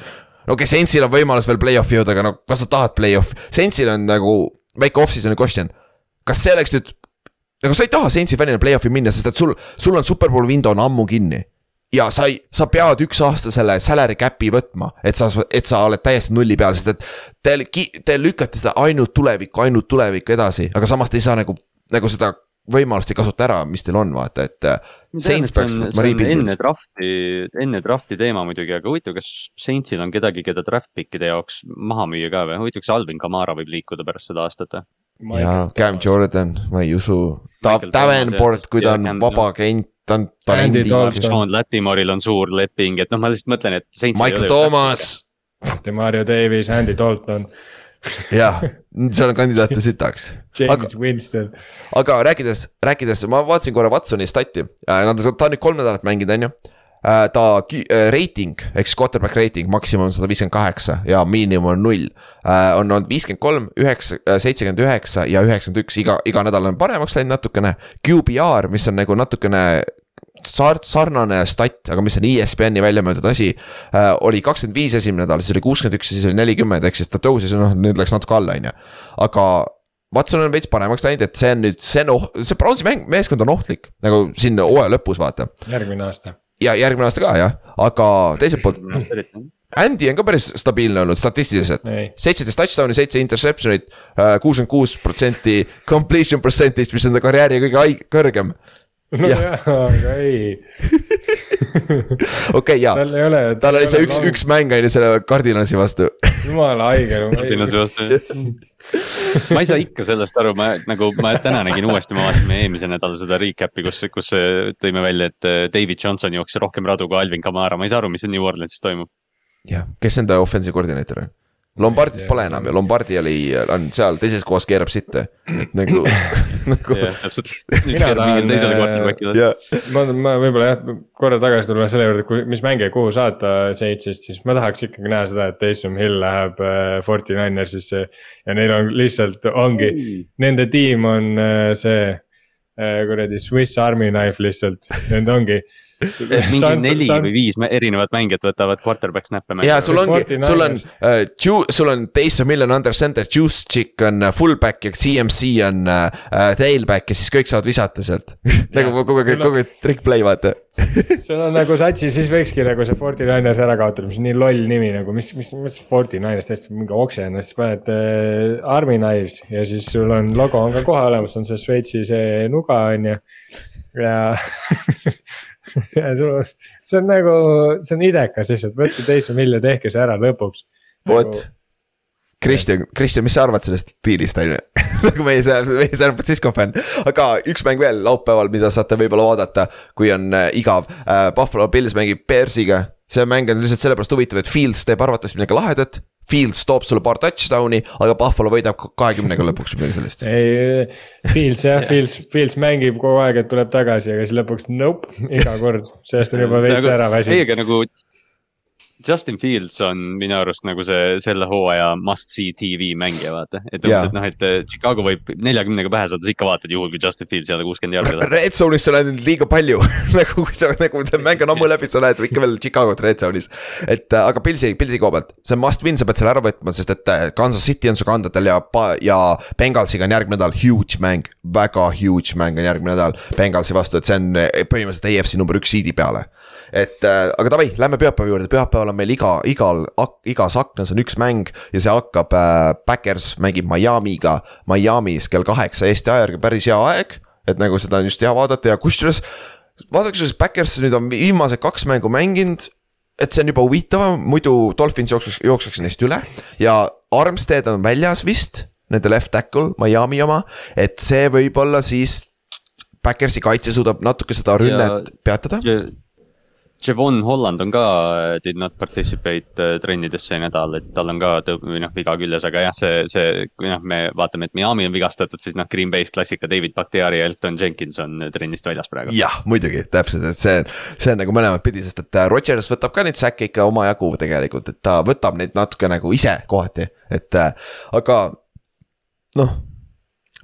no okei okay,, Saintsil on võimalus veel play-off'i jõuda, aga no kas sa tahad play-off'i, Saintsil on nagu väike off-season'i question. kas see oleks nüüd, nagu sa ei taha Saintsi fännina play-off'i minna, sest et sul, sul on superbowl window on ammu kinni. ja sa ei, sa pead üks aasta selle salary cap'i võtma, et sa, et sa oled täiesti nulli peal, sest et te, te lükkate seda ainult tulevikku, ainult tulevikku edasi, aga samas te ei saa nagu, nagu seda võimalust ei kasuta ära, mis teil on, vaata, et. Äh, enne draft'i, enne draft'i teema muidugi, aga huvitav, kas Saintsil on kedagi, keda draft pick'ide jaoks maha müüa ka või? huvitav, kas Alvin Kamara võib liikuda pärast seda aastat või? jaa, Cam Jordan, ma ei usu. Davenport, kui ta on vaba agent, ta on talendi. Sean Latimoril on suur leping, et noh, ma lihtsalt mõtlen, et. Michael Thomas. Demario Davis, Andy Dalton jah, seal on kandidaate sitaks. James aga, Winston. aga rääkides, rääkides, ma vaatasin korra Watsoni stati, äh, nad, ta on nüüd kolm nädalat mänginud, on ju äh, ta äh, reiting ehk siis quarterback reiting maksimum sada viiskümmend kaheksa ja miinimum on null. on olnud viiskümmend kolm, üheksa, seitsekümmend üheksa ja üheksakümmend üks, iga, iga nädal on paremaks läinud natukene. QBR, mis on nagu natukene sar-, sarnane stat, aga mis on ESPN-i välja mõeldud asi äh,. oli kakskümmend viis esimene nädal, siis oli kuuskümmend üks ja siis oli nelikümmend, ehk siis ta tõusis, noh nüüd läks natuke alla, on ju. aga Watson on veits paremaks läinud, et see on nüüd, see on oh-, see Brownsi mäng, meeskond on ohtlik nagu siin hooaja lõpus, vaata. järgmine aasta. ja järgmine aasta ka jah, aga teiselt poolt. Andy on ka päris stabiilne olnud statistiliselt, seitseteist touchdown'i, seitse interception'it, äh, kuuskümmend kuus protsenti completion percentage, mis on ta karjääri kõige kõrgem no ja. jaa, aga ei okei, jaa. tal ei ole. tal oli see üks, üks mäng ju selle Cardinalsi vastu jumala haige. Cardinalsi vastu ma ei saa ikka sellest aru, ma nagu, ma täna nägin uuesti, ma vaatasin eelmise nädala seda recap'i, kus, kus tõime välja, et äh, David Johnson jooksis rohkem radu kui Alvin Kamara, ma ei saa aru, mis New Orleansis toimub. jah, kes enda offensive koordineeter on? Lombardit pole enam ja Lombardi oli, on seal teises kohas keerab sitte, et nagu nagu. jah, täpselt. mina tahan, äh, ma, ma võib-olla jah, korra tagasi tulla selle juurde, kui, mis mänge kuhu saata seitsest, siis ma tahaks ikkagi näha seda, et Taysom Hill läheb äh, Forty Ninersisse. ja neil on lihtsalt, ongi, nende tiim on äh, see kuradi Swiss Army knife lihtsalt, nende ongi mingi neli San- või viis erinevat mängijat võtavad quarterback snap'e ja mängima. sul ongi, 49ers. sul on uh,, sul on Taysom Hill on under center, Juice Chick on uh, fullback ja CMC on uh, tailback ja siis kõik saavad visata sealt. nagu kogu aeg, kogu aeg trick play vaata. sul on nagu satsi, siis võikski nagu see Forty Niners ära kaotada, mis on nii loll nimi nagu, mis, mis, mis Forty Niners täiesti mingi oksena, siis paned äh, Army Knives ja siis sul on logo on ka kohe olemas, on see Šveitsi see nuga on ju. ja ja sul on, see on nagu, see on idekas lihtsalt, võtke teise mill ja tehke see ära lõpuks. vot. Kristjan, Kristjan, mis sa arvad sellest diilist on ju? nagu meie, meie San Francisco fänn, aga üks mäng veel laupäeval, mida saate võib-olla vaadata, kui on äh, igav äh,. Buffalo Bills mängib Bearsiga, see mäng on lihtsalt sellepärast huvitav, et Fields teeb arvatavasti midagi lahedat. Fields toob sulle paar touchdown'i, aga Buffalo võidab kahekümnega lõpuks või midagi sellist. ei, Fields jah, Fields, Fields mängib kogu aeg, et tuleb tagasi, aga siis lõpuks nope, iga kord, sellest on juba veits ära ei, väsinud. aga nagu Justin Fields on minu arust nagu see selle hooaja must see tv mängija, vaata. et et noh, et äh, Chicago võib neljakümnega pähe saada, sa ikka vaatad juhul, kui Justin Fields jälle kuuskümmend jardi läheb. Red Zone'is sa näed liiga palju nagu kui sa nagu mäng on ammu läbi, sa näed ikka veel Chicago't Red Zone'is. et äh, aga Pilsi, Pilsi koha pealt, see on must win, sa pead selle ära võtma, sest et äh, Kansas City on su kandadel ja, ja Bengalsiga on järgmine nädal huge mäng. väga huge mäng on järgmine nädal Bengalsi vastu, et see on põhimõtteliselt EFC number üks seed'i peale. Et äh, aga davai, lähme pühapäeva juurde, pühapäeval on meil iga, igal, igas aknas on üks mäng ja see hakkab äh,, Backers mängib Miami'ga Miami's kell kaheksa Eesti aja järgi, päris hea aeg et nagu seda on just hea vaadata ja kusjuures vaadake, kuidas Backers nüüd on viimased kaks mängu mänginud. et see on juba huvitavam, muidu Dolphins jookseks, jookseks neist üle ja Armstead on väljas vist, nende left tackle, Miami oma, et see võib-olla siis. Backersi kaitse suudab natuke seda rünnet peatada. Javon Holland on ka äh, did not participate äh, trennides see nädal, et tal on ka või noh, viga küljes, aga jah, see, see, kui noh, me vaatame, et Miami on vigastatud, siis noh, Green Bay's klassika David Bakhtiari ja Elton Jenkins on äh, trennist väljas praegu. jah, muidugi, täpselt, et see, see on nagu mõlemat pidi, sest et Rodgers võtab ka neid säkke ikka omajagu tegelikult, et ta võtab neid natuke nagu ise kohati, et aga noh.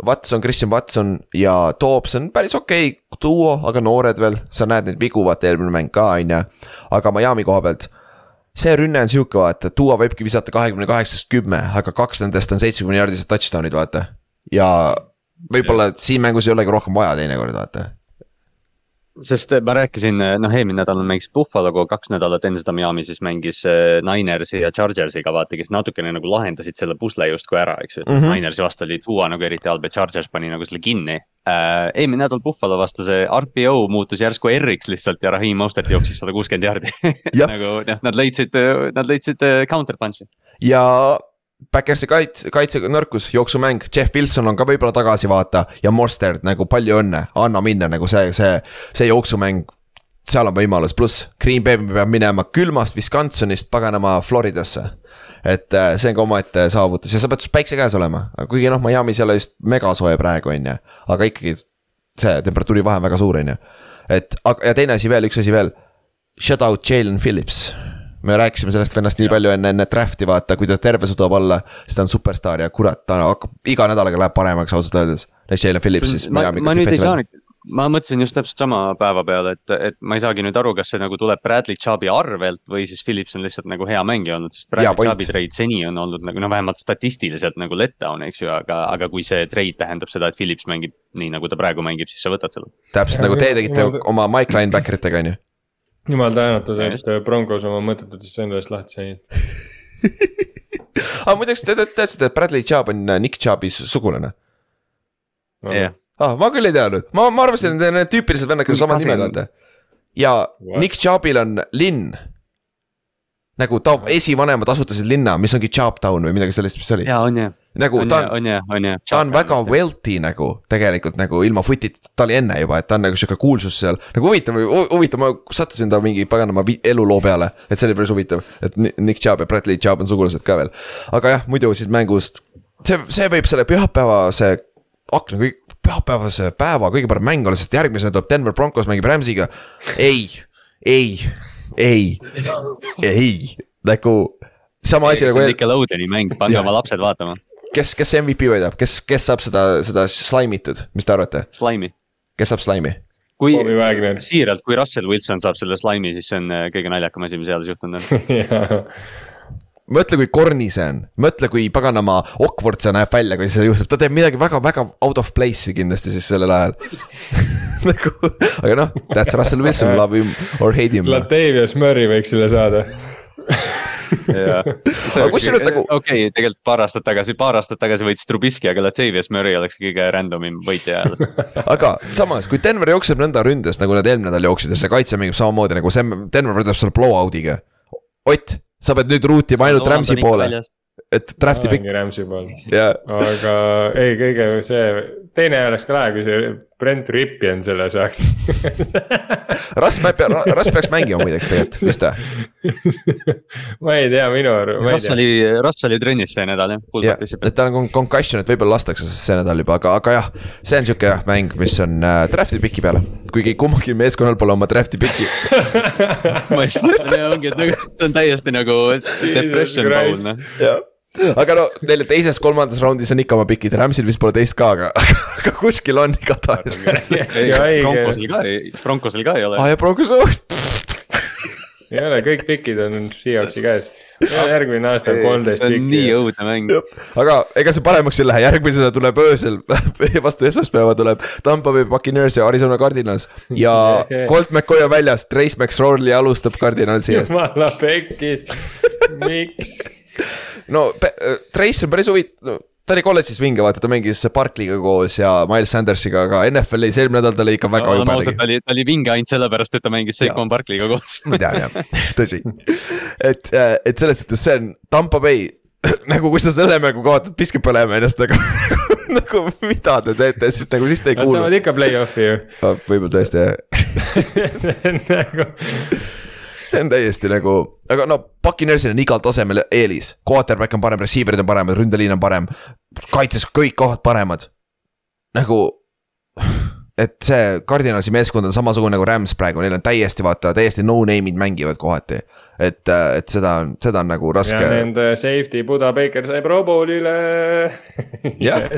Watson, Christian Watson ja Dobbs on päris okei okay, duo, aga noored veel, sa näed neid vigu, vaata eelmine mäng ka on ju, aga Miami koha pealt see rünne on sihuke vaata, Duo võibki visata kahekümne kaheksast kümme, aga kaks nendest on seitsmekümne jaardised touchdown'id, vaata. ja võib-olla siin mängus ei olegi rohkem vaja teinekord, vaata. Sest äh, ma rääkisin, noh, eelmine nädal mängis Buffaloga kaks nädalat enne seda Miami siis mängis äh, Ninersi ja Chargersiga, vaata, kes natukene nagu lahendasid selle pusle justkui ära, eks ju, mm. -hmm. Ninersi vastu oli Tua nagu eriti halb ja Chargers pani nagu selle kinni äh,. eelmine nädal Buffalo vastu see RPO muutus järsku R-iks lihtsalt ja Raheem Mostert jooksis sada kuuskümmend jardi Jah. nagu noh, nad leidsid, nad leidsid counter punch'i. ja Backersi kaitse, kaitse nõrkus, jooksumäng, Jeff Wilson on ka võib-olla tagasi, vaata, ja Mostert nagu palju õnne, anna minna nagu see, see, see jooksumäng. seal on võimalus, pluss Green Bay peab minema külmast Wisconsinist paganama Floridasse. et äh, see on ka omaette saavutus ja sa pead päikse käes olema, kuigi noh, Miami's ei ole just megasoe praegu, on ju, aga ikkagi see temperatuuri vahe on väga suur, on ju. et aga, ja teine asi veel, üks asi veel. Shut out Jalen Phillips me rääkisime sellest vennast nii palju enne, enne draft'i vaata, kui ta terve suudab olla, siis ta on superstaar ja kurat, ta hakkab iga nädalaga läheb paremaks ausalt öeldes. Jalen Phillips siis. ma, ma nüüd ei saanud, ma mõtlesin just täpselt sama päeva peale, et, et ma ei saagi nüüd aru, kas see nagu tuleb Bradley Chubbi arvelt või siis Phillips on lihtsalt nagu hea mängija olnud, sest Bradley. Chubbi trade seni on olnud nagu noh, vähemalt statistiliselt nagu letdown, eks ju, aga, aga kui see trade tähendab seda, et Phillips mängib nii nagu ta praegu mängib, siis sa võtad selle. täpselt Ja nagu te mina- tegite mina- oma Mike Linebacker itega on ju. Jumal tänatud, et Broncos oma mõttetutest endast lahti said. aa muideks te te- teadsite, et Bradley Chubb on äh, Nick Chubbi su- sugulane? jah, ah, ma küll ei teadnud, ma, ma arvasin, et need tüüpilised vennad, kellel on samad nimed vaata. ja What? Nick Chubbil on linn. Nagu ta esivanemad asutasid linna, mis ongi Chubtown või midagi sellist, mis see oli. ja on ju, nagu on ta on ta on väga wealthy nagu tegelikult nagu ilma foot'ita, ta oli enne juba, et ta on nagu sihuke kuulsus seal. nagu huvitav, huvitav, ma sattusin ta mingi paganama eluloo peale, et see oli päris huvitav, et Ni- Nick Chubb ja Bradley Chubb on sugulased ka veel. aga jah, muidu siis mängust, see, see võib selle pühapäevase akna kõik, pühapäevase päeva kõige parem mäng olla, sest järgmisena tuleb Denver Broncos mängib Rams'iga. ei, ei, ei, ei, nagu sama asi see nagu Nickelodeoni mäng, pange Jah. oma lapsed vaatama, kes, kes MVP võidab, kes, kes saab seda, seda slaimitud, mis te arvate, Slime'i. kes saab slaimi? kui siiralt, kui Russell Wilson saab selle slaimi, siis see on äh, kõige naljakam asi, mis eales juhtunud on. mõtle, kui corny see on, mõtle, kui paganama awkward see näeb välja, kui see juhtub, ta teeb midagi väga-väga out of place'i kindlasti siis sellel ajal. nagu, aga noh, that's Russell Wilson, love him or hate him. Latavius Murray võiks selle saada. Aga kusjuures nagu- okei, tegelikult paar aastat tagasi, paar aastat tagasi võitis Trubisky, aga Latavius Murray oleks kõige random'im võitja ajal. aga samas, kui Denver jookseb nõnda ründes, nagu nad eelmine nädal jooksid ja see kaitse mängib samamoodi nagu see, Denver võtab selle blowout'iga. Ott, sa pead nüüd ruutima ainult Rams'i poole, et draft'i pikk. Rams'i pool, ja aga ei, kõige see, teine oleks ka lahe, kui see Brent Ripien selle saaks. Russ peab, Russ peaks mängima muideks tegelikult, mis ta? ma ei tea, minu arv-, ma ei Russ tea. oli, Russ oli trennis see nädal jah, full jah, et tal on concussion, et võib-olla lastakse see nädal juba, aga, aga jah, see on sihuke jah mäng, mis on äh, draft'i piki peale. kuigi kummalgi meeskonnal pole oma draft'i piki. ma just mõtlesin, et ongi, et nagu see on täiesti nagu depression bowl Christ. noh. Aga no neil teises-kolmandas raundis on ikka oma pikid, Ramsil vist pole teist ka, aga, aga kuskil on igatahes. Broncosel ka ei, Broncosel ka ei ole aa. ja Broncos, ei ole, kõik pikid on Seahawksi käes. järgmine aasta on kolmteist on nii õudne mäng. aga ega see paremaks ei lähe, järgmisena tuleb öösel vastu esmaspäeva tuleb Tampa Bay Buccaneers ja Arizona Cardinals ja Colt McCoy on väljas, Trace McSorley alustab Cardinalsi eest. jumala pekkis, miks? No äh, Trace on päris huvitav no,, ta oli kolledžis vinge, vaata, ta mängis Barkley'ga koos ja Miles Sandersiga, aga NFL-is eelmine nädal ta oli ikka väga jube ta tegi. oli, ta oli vinge ainult sellepärast, et ta mängis Seikon Barkley'ga koos. ma tean jah, tõsi. et, et selles suhtes see on Tampa Bay, nagu kui sa selle mängu kaotad, piskab põlema ennast nagu, nagu mida te teete, siis nagu siis te ei Nad saavad kuulu. ikka play-off'i ju. võib-olla tõesti jah, see on nagu, see on täiesti nagu, aga no Buccaneersil on igal tasemel eelis, quarterback on parem, receiver'id on paremad, ründeliin on parem, kaitses kõik kohad paremad. nagu, et see Cardinalsi meeskond on samasugune nagu Rams praegu, neil on täiesti vaata, täiesti no-name'id mängivad kohati. et, et seda on, seda on nagu ja raske. nende safety Buda Baker sai Pro Bowl'ile. Jah.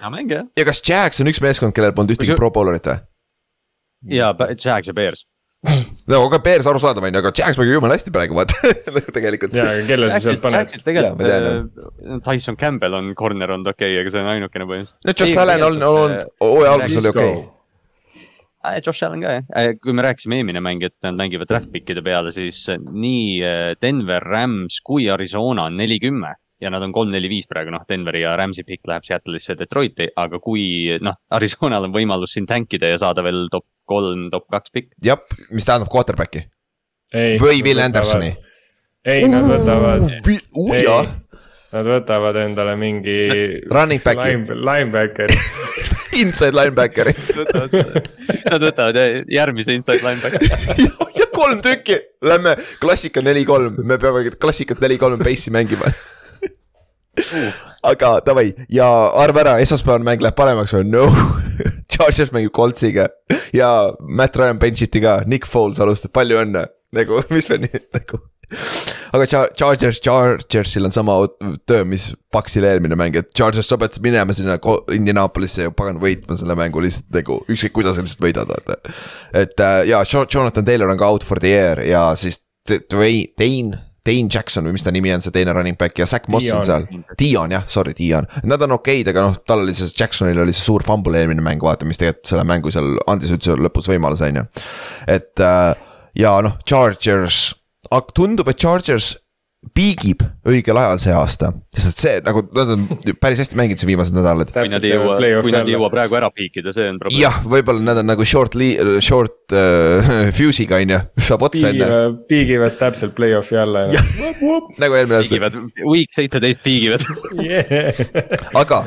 hea mäng jah. ja kas Jags on üks meeskond, kellel polnud ühtegi pro bowlerit või? ja Jags ja Bears. No aga Bears arusaadav on ju, aga Jags mängib jumala hästi praegu vaata nagu tegelikult. ja, aga kelle sa sealt paned? Jaa, tean, tegelikult, äh, Tyson Campbell on corner olnud okei okay,, aga see on ainukene põhimõtteliselt. no Josh Allan on olnud, hooaja alguses oli okei okay.. Äh, Josh Allan ka jah, kui me rääkisime eelmine mäng, et nad mängivad draft pick'ide peale, siis äh, nii äh, Denver, Rams kui Arizona on neli-kümme ja nad on kolm-neli-viis praegu, noh, Denveri ja Ramsi pikk läheb Seattle'isse Detroiti, aga kui noh, Arizonal on võimalus siin tankida ja saada veel top kolm, top kaks pikk. jah, mis tähendab quarterback'i või Will Andersoni. ei, nad võtavad, uia, nad võtavad endale mingi. Running back'i. Linebackeri. inside linebackeri Nad võtavad järgmise inside lineback'i. ja, ja kolm tükki, lähme klassika neli-kolm, me peame klassikat neli-kolm base'i mängima. aga davai ja arva ära, esmaspäevane mäng läheb paremaks või no? Chargers mängib Coltsiga ja Matt Ryan bench'iti ka, Nick Foles alustab, palju õnne, nagu mis me nii nagu. aga Char- Chargers, Chargersil on sama töö, mis Paxil eelmine mäng, et Chargers sa pead minema sinna Indianapolis'e ja pagan võitma selle mängu lihtsalt nagu ükskõik kuidas sa lihtsalt võidad, vaata. et äh, ja Jo- Jonathan Taylor on ka out for the air ja siis Dwayne, Dane, Dane Jackson või mis ta nimi on, see teine running back ja Zack Moss on seal. Dion jah, sorry, Dion, nad on okeid, aga noh, tal oli see Jacksonil oli see suur fumble eelmine mäng, vaata, mis tegelikult selle mängu seal andis üldse lõpus võimaluse, on ju. et äh, ja noh, Chargers, tundub, et Chargers piigib õigel ajal see aasta, sest et see nagu nad on päris hästi mänginud siin viimased nädalad. kui nad ei jõua, kui nad ei jõua praegu ära piikida, see on probleem. jah, võib-olla nad on nagu short short uh, fuse'iga on ju, saab otsa enne, piigivad, täpselt play-off'i alla. Nagu eelmine aasta, piigivad, week seitseteist piigivad. aga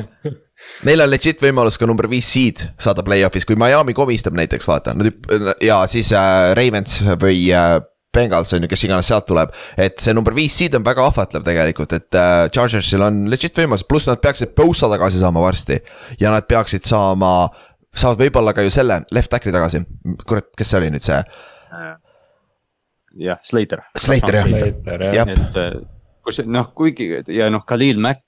Neil on legit võimalus ka number viis seed saada play-off'is, kui Miami komistab näiteks, vaata, nad hüpp- ja siis äh, Ravens või äh, Bengals on ju, kes iganes sealt tuleb. et see number viis seed on väga ahvatlev tegelikult, et äh, Chargersil on legit võimalus, pluss nad peaksid Bosa tagasi saama varsti. ja nad peaksid saama, saavad võib-olla ka ju selle left tackle'i tagasi, kurat, kes see oli nüüd see, jah, Slater. Slater jah, Slater jah. jah, et äh, kus noh, kuigi ja noh, Khalil Mack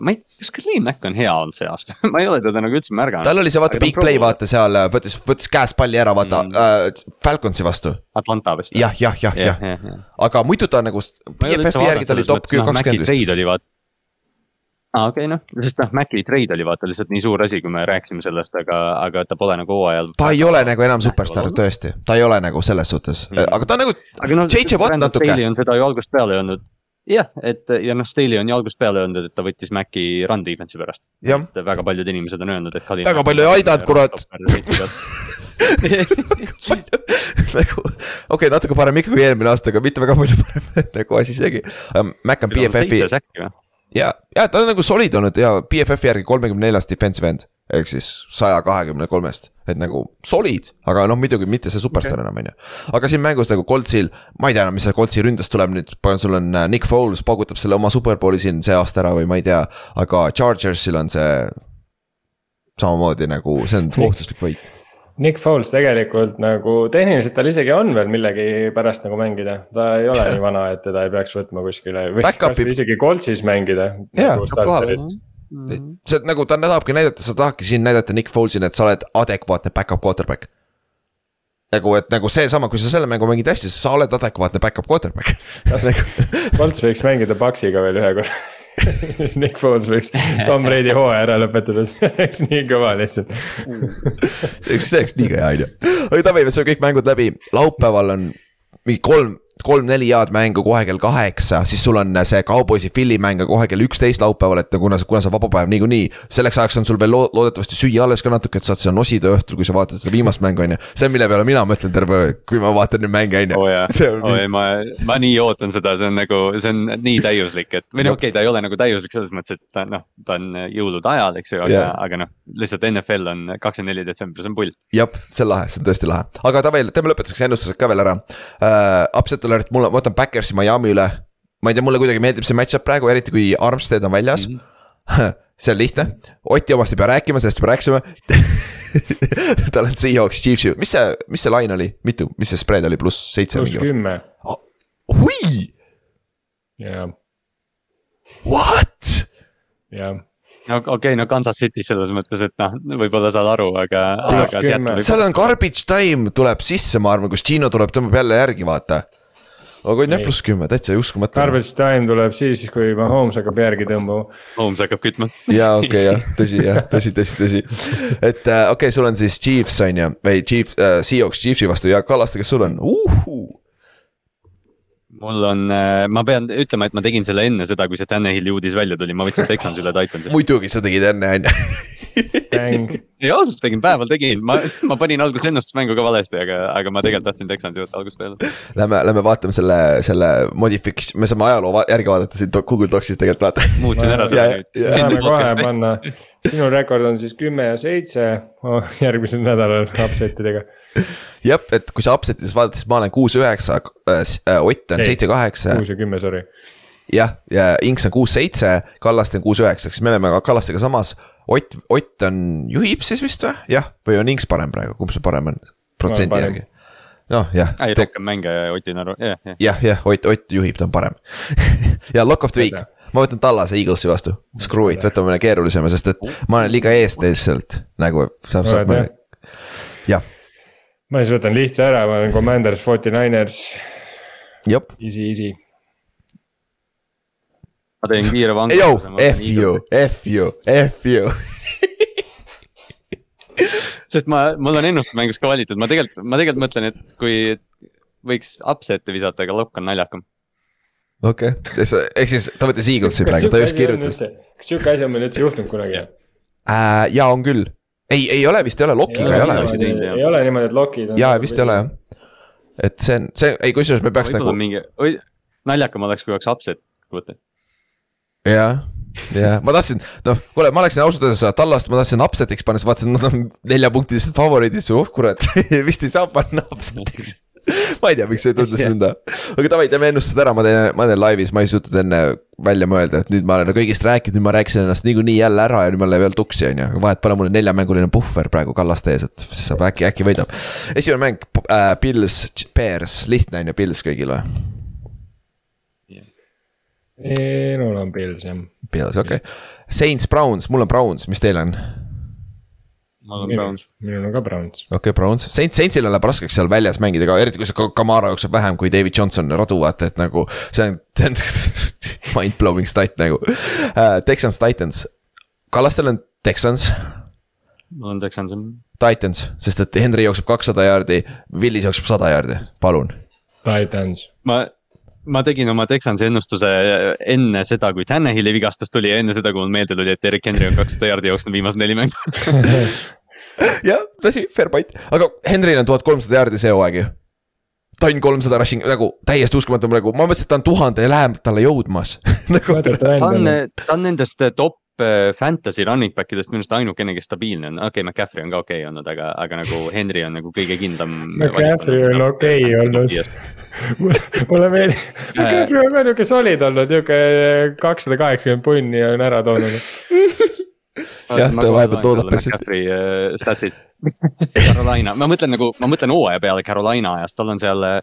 ma ei, kas Khalil Mack on hea olnud see aasta ma ei ole teda nagu üldse märganud. tal oli see vaata big play vaata seal võttis, võttis käest palli ära vaata mm. äh, Falconsi vastu. Atlanta vist. jah, jah, jah, jah, aga muidu ta nagu. BFF-i järgi ta oli top kakskümmend vist. trade oli vaata aa ah,, okei okay, noh, sest noh, Maci trade oli vaata lihtsalt nii suur asi, kui me rääkisime sellest, aga, aga ta pole nagu hooajal. ta ei ole nagu enam superstaar tõesti, ta ei ole nagu selles suhtes mm., aga ta on nagu. aga noh, Brandon Staley on seda ju algusest peale öelnud. Jah, et ja noh, Staley on ju algusest peale öelnud, et ta võttis Maci run defense'i pärast. et väga paljud inimesed on öelnud, et. väga palju ei aidanud, kurat nagu, okei natuke parem ikka kui eelmine aasta, aga mitte väga palju parem nagu asi seegi. Mac on BFF-i ja, ja ta on nagu solid olnud ja BFF-i järgi kolmekümne neljas defensive end. ehk siis saja kahekümne kolmest, et nagu solid, aga noh, muidugi mitte see superstaar okay. enam, on ju. aga siin mängus nagu Coltsil, ma ei tea enam, mis see Coltsi ründest tuleb nüüd, sul on äh, Nick Foles paugutab selle oma superbowli siin see aasta ära või ma ei tea. aga Chargersil on see samamoodi nagu, see on kohustuslik võit Nick Foles tegelikult nagu tehniliselt tal isegi on veel millegipärast nagu mängida, ta ei ole nii vana, et teda ei peaks võtma kuskile või kasvõi isegi Coltsis mängida yeah.. Nagu see nagu ta tahabki näidata, sa tahadki siin näidata Nick Foles'ina, et sa oled adekvaatne back-up quarterback. nagu, et nagu seesama, kui sa selle mängu mängid hästi, siis sa oled adekvaatne back-up quarterback. Colts võiks mängida Paxiga veel ühe korra. Siis Nick Foles võiks Tom Brady hooaja ära lõpetada, see oleks nii kõva lihtsalt. See oleks, see oleks nii hea on ju, aga davai, me saame kõik mängud läbi, laupäeval on mingi kolm kolm-neli head mängu kohe kell kaheksa, siis sul on see Cowboysi Philly mäng kohe kell üksteist laupäeval, et kuna, kuna see vaba päev niikuinii. selleks ajaks on sul veel lo loodetavasti süüa alles ka natuke, et saad seda nosida õhtul, kui sa vaatad seda viimast mängu, on ju. see on, mille peale mina mõtlen terve öö, kui ma vaatan neid mänge, on ju. on oh, nii. ma, ma nii ootan seda, see on nagu, see on nii täiuslik, et või noh, okei okay,, ta ei ole nagu täiuslik selles mõttes, et ta noh, ta on jõulude ajal, eks ju, aga yeah., aga noh, lihtsalt NFL on kakskümmend neli detsember, see on pull. jah, see on lahe, see on tõesti lahe, aga davai, teeme lõpetuseks ennustused ka veel ära uh,. Upset alert, mul on, ma võtan Backersi Miami üle. ma ei tea, mulle kuidagi meeldib see match-up praegu, eriti kui Armstead on väljas mm. -hmm. see on lihtne, Oti omast ei pea rääkima, sellest juba rääkisime tal on Seahawks, Chiefs, mis see, mis see line oli, mitu, mis see spread oli, pluss seitse? pluss kümme oh,. hui. jah. What? jah no okei okay,, no Kansas City selles mõttes, et noh, võib-olla saad aru, aga, aga. seal on garbage time tuleb sisse, ma arvan, kus Gino tuleb, tõmbab jälle järgi, vaata aga on jah pluss kümme, täitsa uskumatu. Garbage time tuleb siis, kui Mahomes hakkab järgi tõmbama. Mahomes hakkab kütma. jaa, okei okay, jah, tõsi jah, tõsi, tõsi, tõsi. et äh, okei okay,, sul on siis Chiefs on ju, või Chief äh,, Seahawks Chiefsi vastu ja Kallaste, kes sul on uh,? Mul on, äh, ma pean ütlema, et ma tegin selle enne seda, kui see Tannehilli uudis välja tuli, ma võtsin Texans üle Titansi. muidugi sa tegid enne, on ju. ei ausalt tegin, päeval tegin, ma, ma panin alguses ennustusmängu ka valesti, aga, aga ma tegelikult tahtsin Texansi võtta algusest peale. Lähme, lähme vaatame selle, selle modifiks-, me saame ajaloo va järgi vaadata siin Google Docsis tegelikult vaata. muutsin ära saame kohe panna, sinu rekord on siis kümme ja seitse järgmisel nädalal upset idega jah, et kui sa upset ides vaatad, siis ma olen kuus-üheksa äh,, äh Ott on seitse-kaheksa. kuus ja kümme, sorry. jah, ja Inks on kuus-seitse, Kallaste on kuus-üheksa, siis me oleme Kallastega samas. Ott, Ott on, juhib siis vist või, jah, või on Inks parem praegu, kumb see parem on, protsendi järgi? Noh, jah. ei, rohkem mänge Otil on, jah, jah. jah, jah, Ott, Ott juhib, ta on parem ja lock of the week, ma võtan Tallase Eaglesi vastu, screw it, võtame keerulisema, sest et ma olen liiga ees lihtsalt nagu saab, saab. jah ma siis võtan lihtsa ära, ma olen Commanders, Forty Niners. Easy, easy. ma teen kiire vangi. F you, F you, F you sest ma, mul on ennustusmängus ka valitud, ma tegelikult, ma tegelikult mõtlen, et kui võiks upset'e visata, aga lokk on naljakam. okei okay., ehk siis ta võttis Eaglesi praegu, ta just kirjutas. kas sihuke asi on meil üldse juhtunud kunagi äh,? jaa, on küll ei, ei ole vist, ei ole, lokiga ei, ole vist. ei ole niimoodi, et lokid on. jaa, vist ei ole jah. et see on, see, ei kusjuures me peaks nagu. mingi, naljakam oleks, kui oleks upset, kuulata. jah, jah, ma tahtsin, noh, kuule, ma oleksin ausalt öeldes Tallast, ma tahtsin upset'iks panna, siis vaatasin, nad on neljapunktilised favoriidid, siis oh kurat vist ei saa panna upset'iks ma ei tea, miks see tundus nõnda. aga davai, teeme ennustused ära, ma teen, ma teen laivis, ma ei suutnud enne välja mõelda, et nüüd ma olen kõigist rääkinud, nüüd ma rääkisin ennast niikuinii jälle ära ja nüüd mul läheb veel tuksi, on ju. aga vahet pole, mul on neljamänguline puhver praegu Kallaste ees, et siis saab äkki, äkki võidab. esimene mäng äh,, Pils, Bears, lihtne on ju, Pils kõigil või? Minul on Pils jah. Pils, okei okay.. Saints, Browns, mul on Browns, mis teil on? mul on Browns. minul on ka Browns. okei okay,, Browns, Saints, Saintsil läheb raskeks seal väljas mängida ka, eriti kui see Ka- Kamara jookseb vähem kui David Johnson radu, vaata, et nagu see on, see on mind-blowing stat nagu uh,. Texans, Titans, Kallastel on Texans, mul on Texans. Titans, sest et Henry jookseb kakssada jaardi, Willis jookseb sada jaardi, palun. Titans. ma, ma tegin oma Texansi ennustuse enne seda, kui Tannehilli vigastus tuli ja enne seda, kui mul meelde tuli, et Erik Henry on kakssada jaardi jooksnud viimased neli mängu. jah, tõsi, fair point, aga Henryl on tuhat kolmsada jaardi see hooaeg ju. tonn kolmsada rushing nagu täiesti uskumatu praegu, ma mõtlesin, et ta on tuhande talle jõudmas nagu,. ta on ta on nendest top äh, fantasy running back idest minu arust ainukene, kes stabiilne on, okei okay,, McCaffrey on ka okei okay olnud, aga, aga nagu Henry on nagu kõige kindlam. McCaffrey on okei olnud. mulle meeldib, McCaffrey on ka niuke solid olnud, niuke kakssada kaheksakümmend punni on ära toonud. Jah, ta vahepeal toodab päris hästi. Äh, statsid. Carolina, ma mõtlen nagu, ma mõtlen hooaja peale Carolina ajast, tal on seal äh,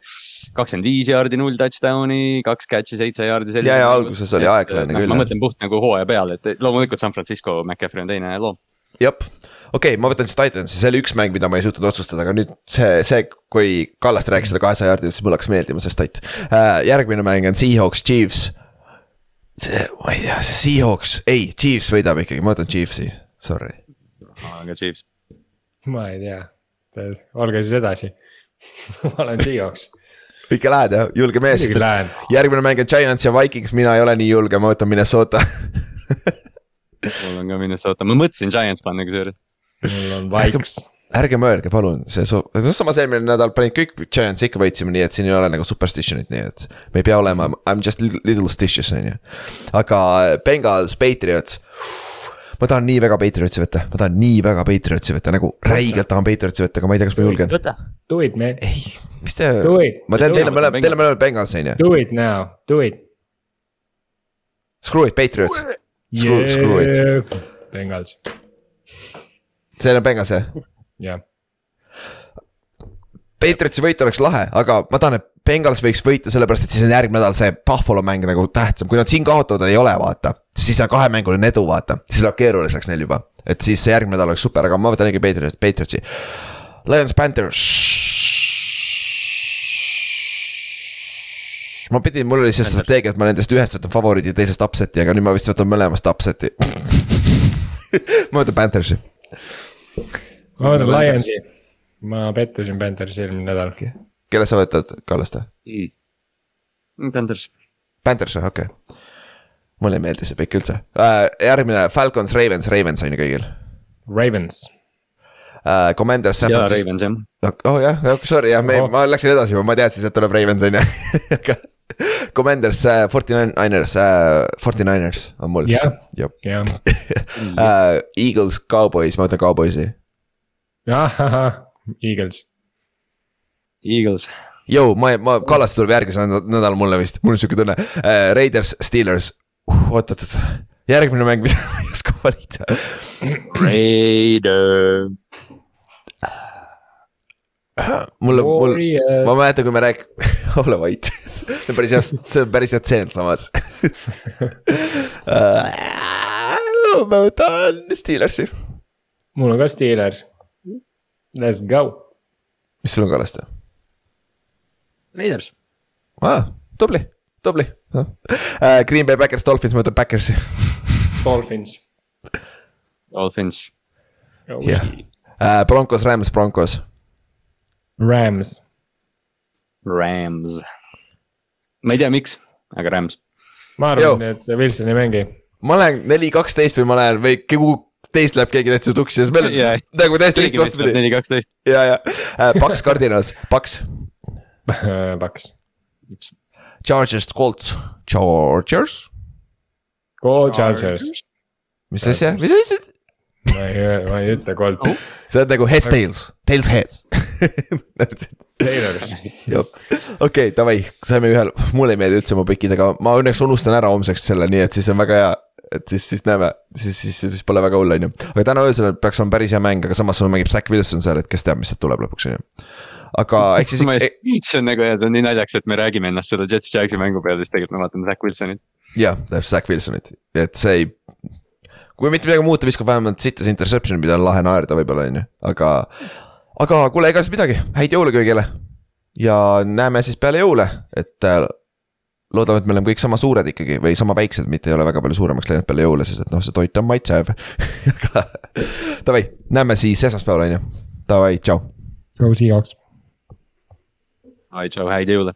kakskümmend viis jaardi, null touchdown'i, kaks catch'i, seitse jaardi. Ja, ja alguses oli aeglane küll, ma mõtlen puht nagu hooaja peale, et loomulikult San Francisco, McCaffrey on teine loom. jah, okei okay,, ma võtan siis Titansi, see oli üks mäng, mida ma ei suutnud otsustada, aga nüüd see, see, kui Kallaste rääkis seda kahesaja jaardi, siis mul hakkas meeldima see stat uh,. järgmine mäng on Seahawks, Chiefs. see, ma ei tea, see Seahawks, ei, Chiefs võidab ikkagi, ma võtan Chiefsi, sorry. aga Chiefs, ma ei tea, olge siis edasi. ma olen Seahawks, ikka lähed jah, julge mees, sest järgmine mäng on Giants ja Vikings, mina ei ole nii julge, ma võtan Minnesota. mul on ka Minnesota, ma mõtlesin Giants panna kusjuures. mul on Vikes. ärge mõelge, palun, see so-, no samas eelmine nädal panid kõik Giants ikka võitsime, nii et siin ei ole nagu superstition'it, nii et. me ei pea olema, I m just little, little stitious on ju. aga Bengals, Patriots. Ma tahan nii väga Patriotsi võtta, ma tahan nii väga Patriotsi võtta, nagu räigelt tahan Patriotsi võtta, aga ma ei tea, kas ma julgen. võta. Do it man, ei, mis te ma tean, teile Võtame mõlemad, teile Bengals. mõlemad Bengals on ju, do it now, do it. screw it, Patriots. Screw- screw it.. Bengals, see on Bengals jah? jah. Patriotsi võit oleks lahe, aga ma tahan, et Bengals võiks võita, sellepärast et siis on järgmine nädal see Buffalo mäng nagu tähtsam, kui nad siin kaotavad, ei ole, vaata. siis on kahemänguline edu, vaata, siis läheb keeruliseks neil juba, et siis see järgmine nädal oleks super, aga ma võtan ikka Patriots, Patriotsi. Lions, Panthers. ma pidin, mul oli see strateegia, et ma nendest ühest võtan favoriidi ja teisest upset'i, aga nüüd ma vist võtan mõlemast upset'i. ma võtan Panthersi. ma võtan Lionsi. Ma pettusin Panthersi eelmine nädal. kelle sa võtad, Kallaste? Panthers, Panthers või, okei okay.. mulle ei meeldi see pikk üldse uh,. järgmine Falcons, Ravens, Ravens on ju kõigil Ravens, uh,. Commanders, San Francisco. Ravens jah. oh jah, sorry jah, Oh. ma läksin edasi juba, ma teadsin, et tuleb Ravens on ju. aga Commanders uh,, Forty Niners uh,, Forty Niners on mul. jah, jah uh. Eagles, Cowboys, ma võtan Cowboysi. ahahah, Eagles, Eagles, Jõu, ma, ma, Kallaste tuleb järgmisel nädal- nädalal mulle vist, mul on sihuke tunne uh,. Raiders, Steelers uh,, oot-oot-oot, järgmine mäng, mida ma ei oska valida. Raider, mulle, mul, ma mäletan, kui me rääk-, ole vait, see on päris hea, see on päris hea tseen samas. ma võtan Steelersi, mul on ka Steelers. Let's go, mis sul on Kallaste Raiders, ah,? tubli, tubli uh. Green Bay Backers, Dolphins, ma võtan Backersi, Dolphins. Dolphins, jah. Broncos, Rams, Broncos, Rams, Rams. ma ei tea, miks, aga Rams. ma arvan, et Wilson ei mängi. ma lähen neli, kaksteist või ma lähen või kuhu teist läheb keegi täitsa tuksi, sest meil Jaa. on nagu täiesti risti vastupidi neli, kaksteist. ja, ja uh, Paks, Cardinals, Paks, Paks. Chargers, Colts, Chargers, Go Chargers. mis asja, mis asja? ma ei, ma ei ütle Colt. see on nagu heads, tails, tails, heads. Taylors. okei, davai, saime ühel, mulle ei meeldi üldse mu pikid, aga ma õnneks unustan ära homseks selle, nii et siis on väga hea. Et siis, siis näeme, siis, siis, siis pole väga hull, on ju. aga täna öösel peaks olema päris hea mäng, aga samas sul mängib Zack Wilson seal, et kes teab, mis sealt tuleb lõpuks, on ju. aga eks siis see on nagu hea, see on nii naljakas, et me räägime ennast seda Jets Jagsi mängu peale, siis tegelikult me vaatame Zack Wilsonit. jah, täpselt Zack Wilsonit, et see ei. kui mitte midagi muuta, viskab vähemalt sitas interception'i, mida on lahe naerda võib-olla on ju, aga. aga kuule, ega siis midagi, häid jõule kõigile. ja näeme siis peale jõule, et äh, loodame, et me oleme kõik sama suured ikkagi või sama väiksed, mitte ei ole väga palju suuremaks läinud peale jõule, sest et noh, see toit on maitsev. aga davai, näeme siis esmaspäeval on ju, davai, tšau. Go Seahawks. ai, tšau, häid jõule.